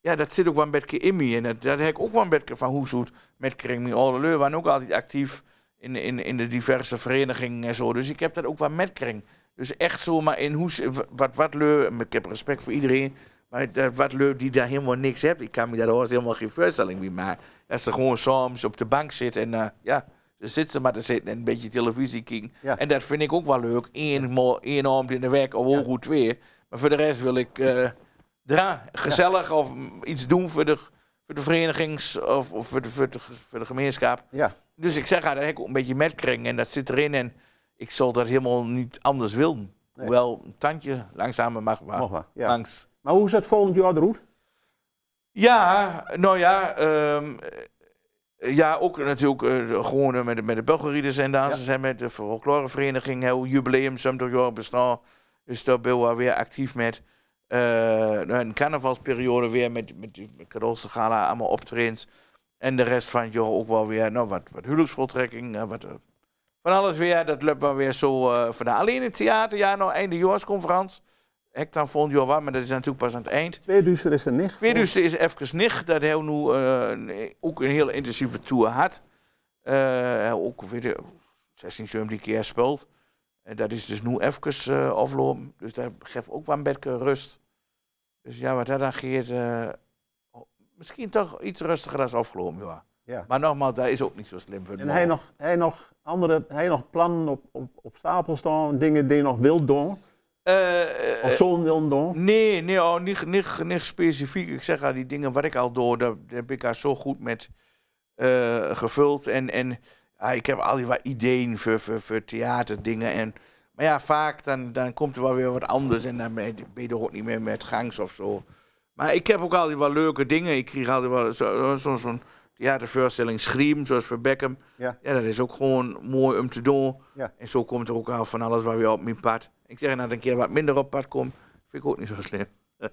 ja, dat zit ook wel een beetje in me. En dat, dat heb ik ook wel een beetje van hoe zoet met Kring Me Alle Leur. waren ook altijd actief in, in, in de diverse verenigingen en zo. Dus ik heb dat ook wel met Kring. Dus echt zo, maar in hoe, wat, wat leur, ik heb respect voor iedereen. Maar dat, wat leur die daar helemaal niks hebt, ik kan me daar ook helemaal geen voorstelling bij maken. Dat ze gewoon soms op de bank zitten en eh, ja, ze zitten ze maar te zitten en een beetje televisie kijken. Ja. En dat vind ik ook wel leuk. Eén, één avond in de week of ook goed twee. Maar voor de rest wil ik eh dra, gezellig of iets doen voor de, voor de verenigings of, of voor, de, voor, de, voor de gemeenschap. Ja. Dus ik zeg, ja, dat heb ik ook een beetje metkring en dat zit erin. En ik zal dat helemaal niet anders willen. Hoewel een tandje langzamer mag maar. Mag wel, ja. Langs. Maar hoe is het volgend jaar de route? Ja, nou ja, ehm, eh, ja, ook natuurlijk eh, gewoon eh, met, de- met de Belgerieders en dansers en met de folklorevereniging, heel jubileum, 70 jaar bestaan. Dus daar ben we weer actief met. Eh, een carnavalsperiode weer met, met, met cadeaus gala, allemaal optredens. En de rest van het jaar ook wel weer, nou, wat, wat huwelijksvoltrekking, eh, wat, eh, van alles weer. Dat loopt wel weer zo eh vandaan. Alleen het theater, ja, nou, eindejaarsconferentie. Hek dan volgend jaar wat, maar dat is natuurlijk pas aan het eind. Twee duister is er niet. Tweeduurste is even nicht. Dat hij nu ook een hele intensieve tour had. Hij ook weer de 16 17 keer speelt. En dat is dus nu even eh, aflopen. Dus dat geeft ook wel een beetje rust. Dus ja, wat dat dan geeft, eh, misschien toch iets rustiger dan afgelopen. Ja. Ja. Maar nogmaals, dat is ook niet zo slim voor En hij nog, hij nog andere, hij nog plannen op, op, op stapel staan, dingen die je nog wil doen? Eh, of zo'n wil doen? Nee, nee oh, niet, niet, niet specifiek. Ik zeg al, die dingen wat ik al door, daar, daar heb ik al zo goed met gevuld. En, en ja, ik heb al die wat ideeën voor, voor, voor theaterdingen. En, maar ja, vaak dan, dan komt er wel weer wat anders en dan ben je, er ook niet meer met gangs of zo. Maar ik heb ook altijd wel leuke dingen. Ik kreeg altijd wel zo'n zo, zo'n theatervoorstelling Scream, zoals voor Beckham. Ja. ja, dat is ook gewoon mooi om te doen. Ja. En zo komt er ook al van alles waar weer op mijn pad. Ik zeg, nou, een keer wat minder op pad komt, vind ik ook niet zo slim.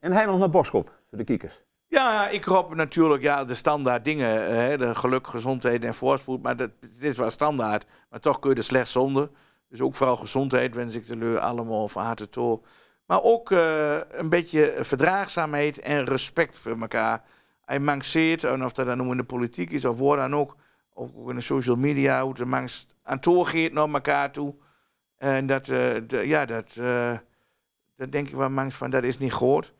En hij nog naar Boskop, voor de kiekers. Ja, ik hoop natuurlijk ja, de standaard dingen. eh, Hè, de geluk, gezondheid en voorspoed. Maar dat, het is wel standaard. Maar toch kun je er slecht zonder. Dus ook vooral gezondheid wens ik de leur allemaal van harte toe. Maar ook eh, een beetje verdraagzaamheid en respect voor elkaar. Hij mankeert, of dat dan nu in de politiek is of waar dan ook. Ook in de social media, hoe de manks aan toe gaat naar elkaar toe. En dat, eh, ja, dat, dat denk ik wel mangs van, dat is niet goed.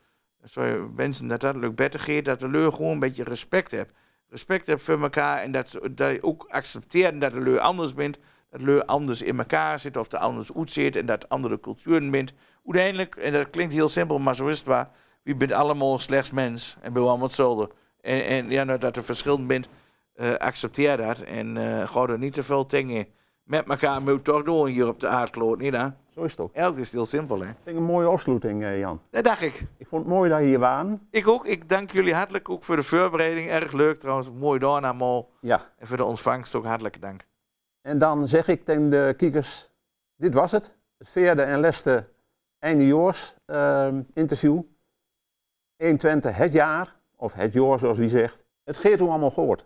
Je wensen dat dat leuk beter gaat, dat de leur gewoon een beetje respect hebt. Respect hebt voor elkaar en dat, dat je ook accepteert dat de leur anders bent. Dat de leur anders in elkaar zit of er anders uitziet en dat andere culturen bent. Uiteindelijk, en dat klinkt heel simpel, maar zo is het waar. We bent allemaal slechts mens en we allemaal hetzelfde. En, en ja, nou, dat er verschillen bent, eh, accepteer dat. En eh ga er niet te veel dingen met elkaar moet toch doen hier op de aardkloot, niet hè? Zo is het ook. Elk is heel simpel, hè? vind ik een mooie afsluiting, eh, Jan. Dat dacht ik. Ik vond het mooi dat je hier waren. Ik ook. Ik dank jullie hartelijk ook voor de voorbereiding. Erg leuk trouwens. Mooi door allemaal. Ja. En voor de ontvangst ook hartelijk dank. En dan zeg ik tegen de kijkers, dit was het. Het vierde en laatste eindejaars ehm interview. 120 het jaar, of het jaar zoals wie zegt. Het geeft hoe allemaal gehoord.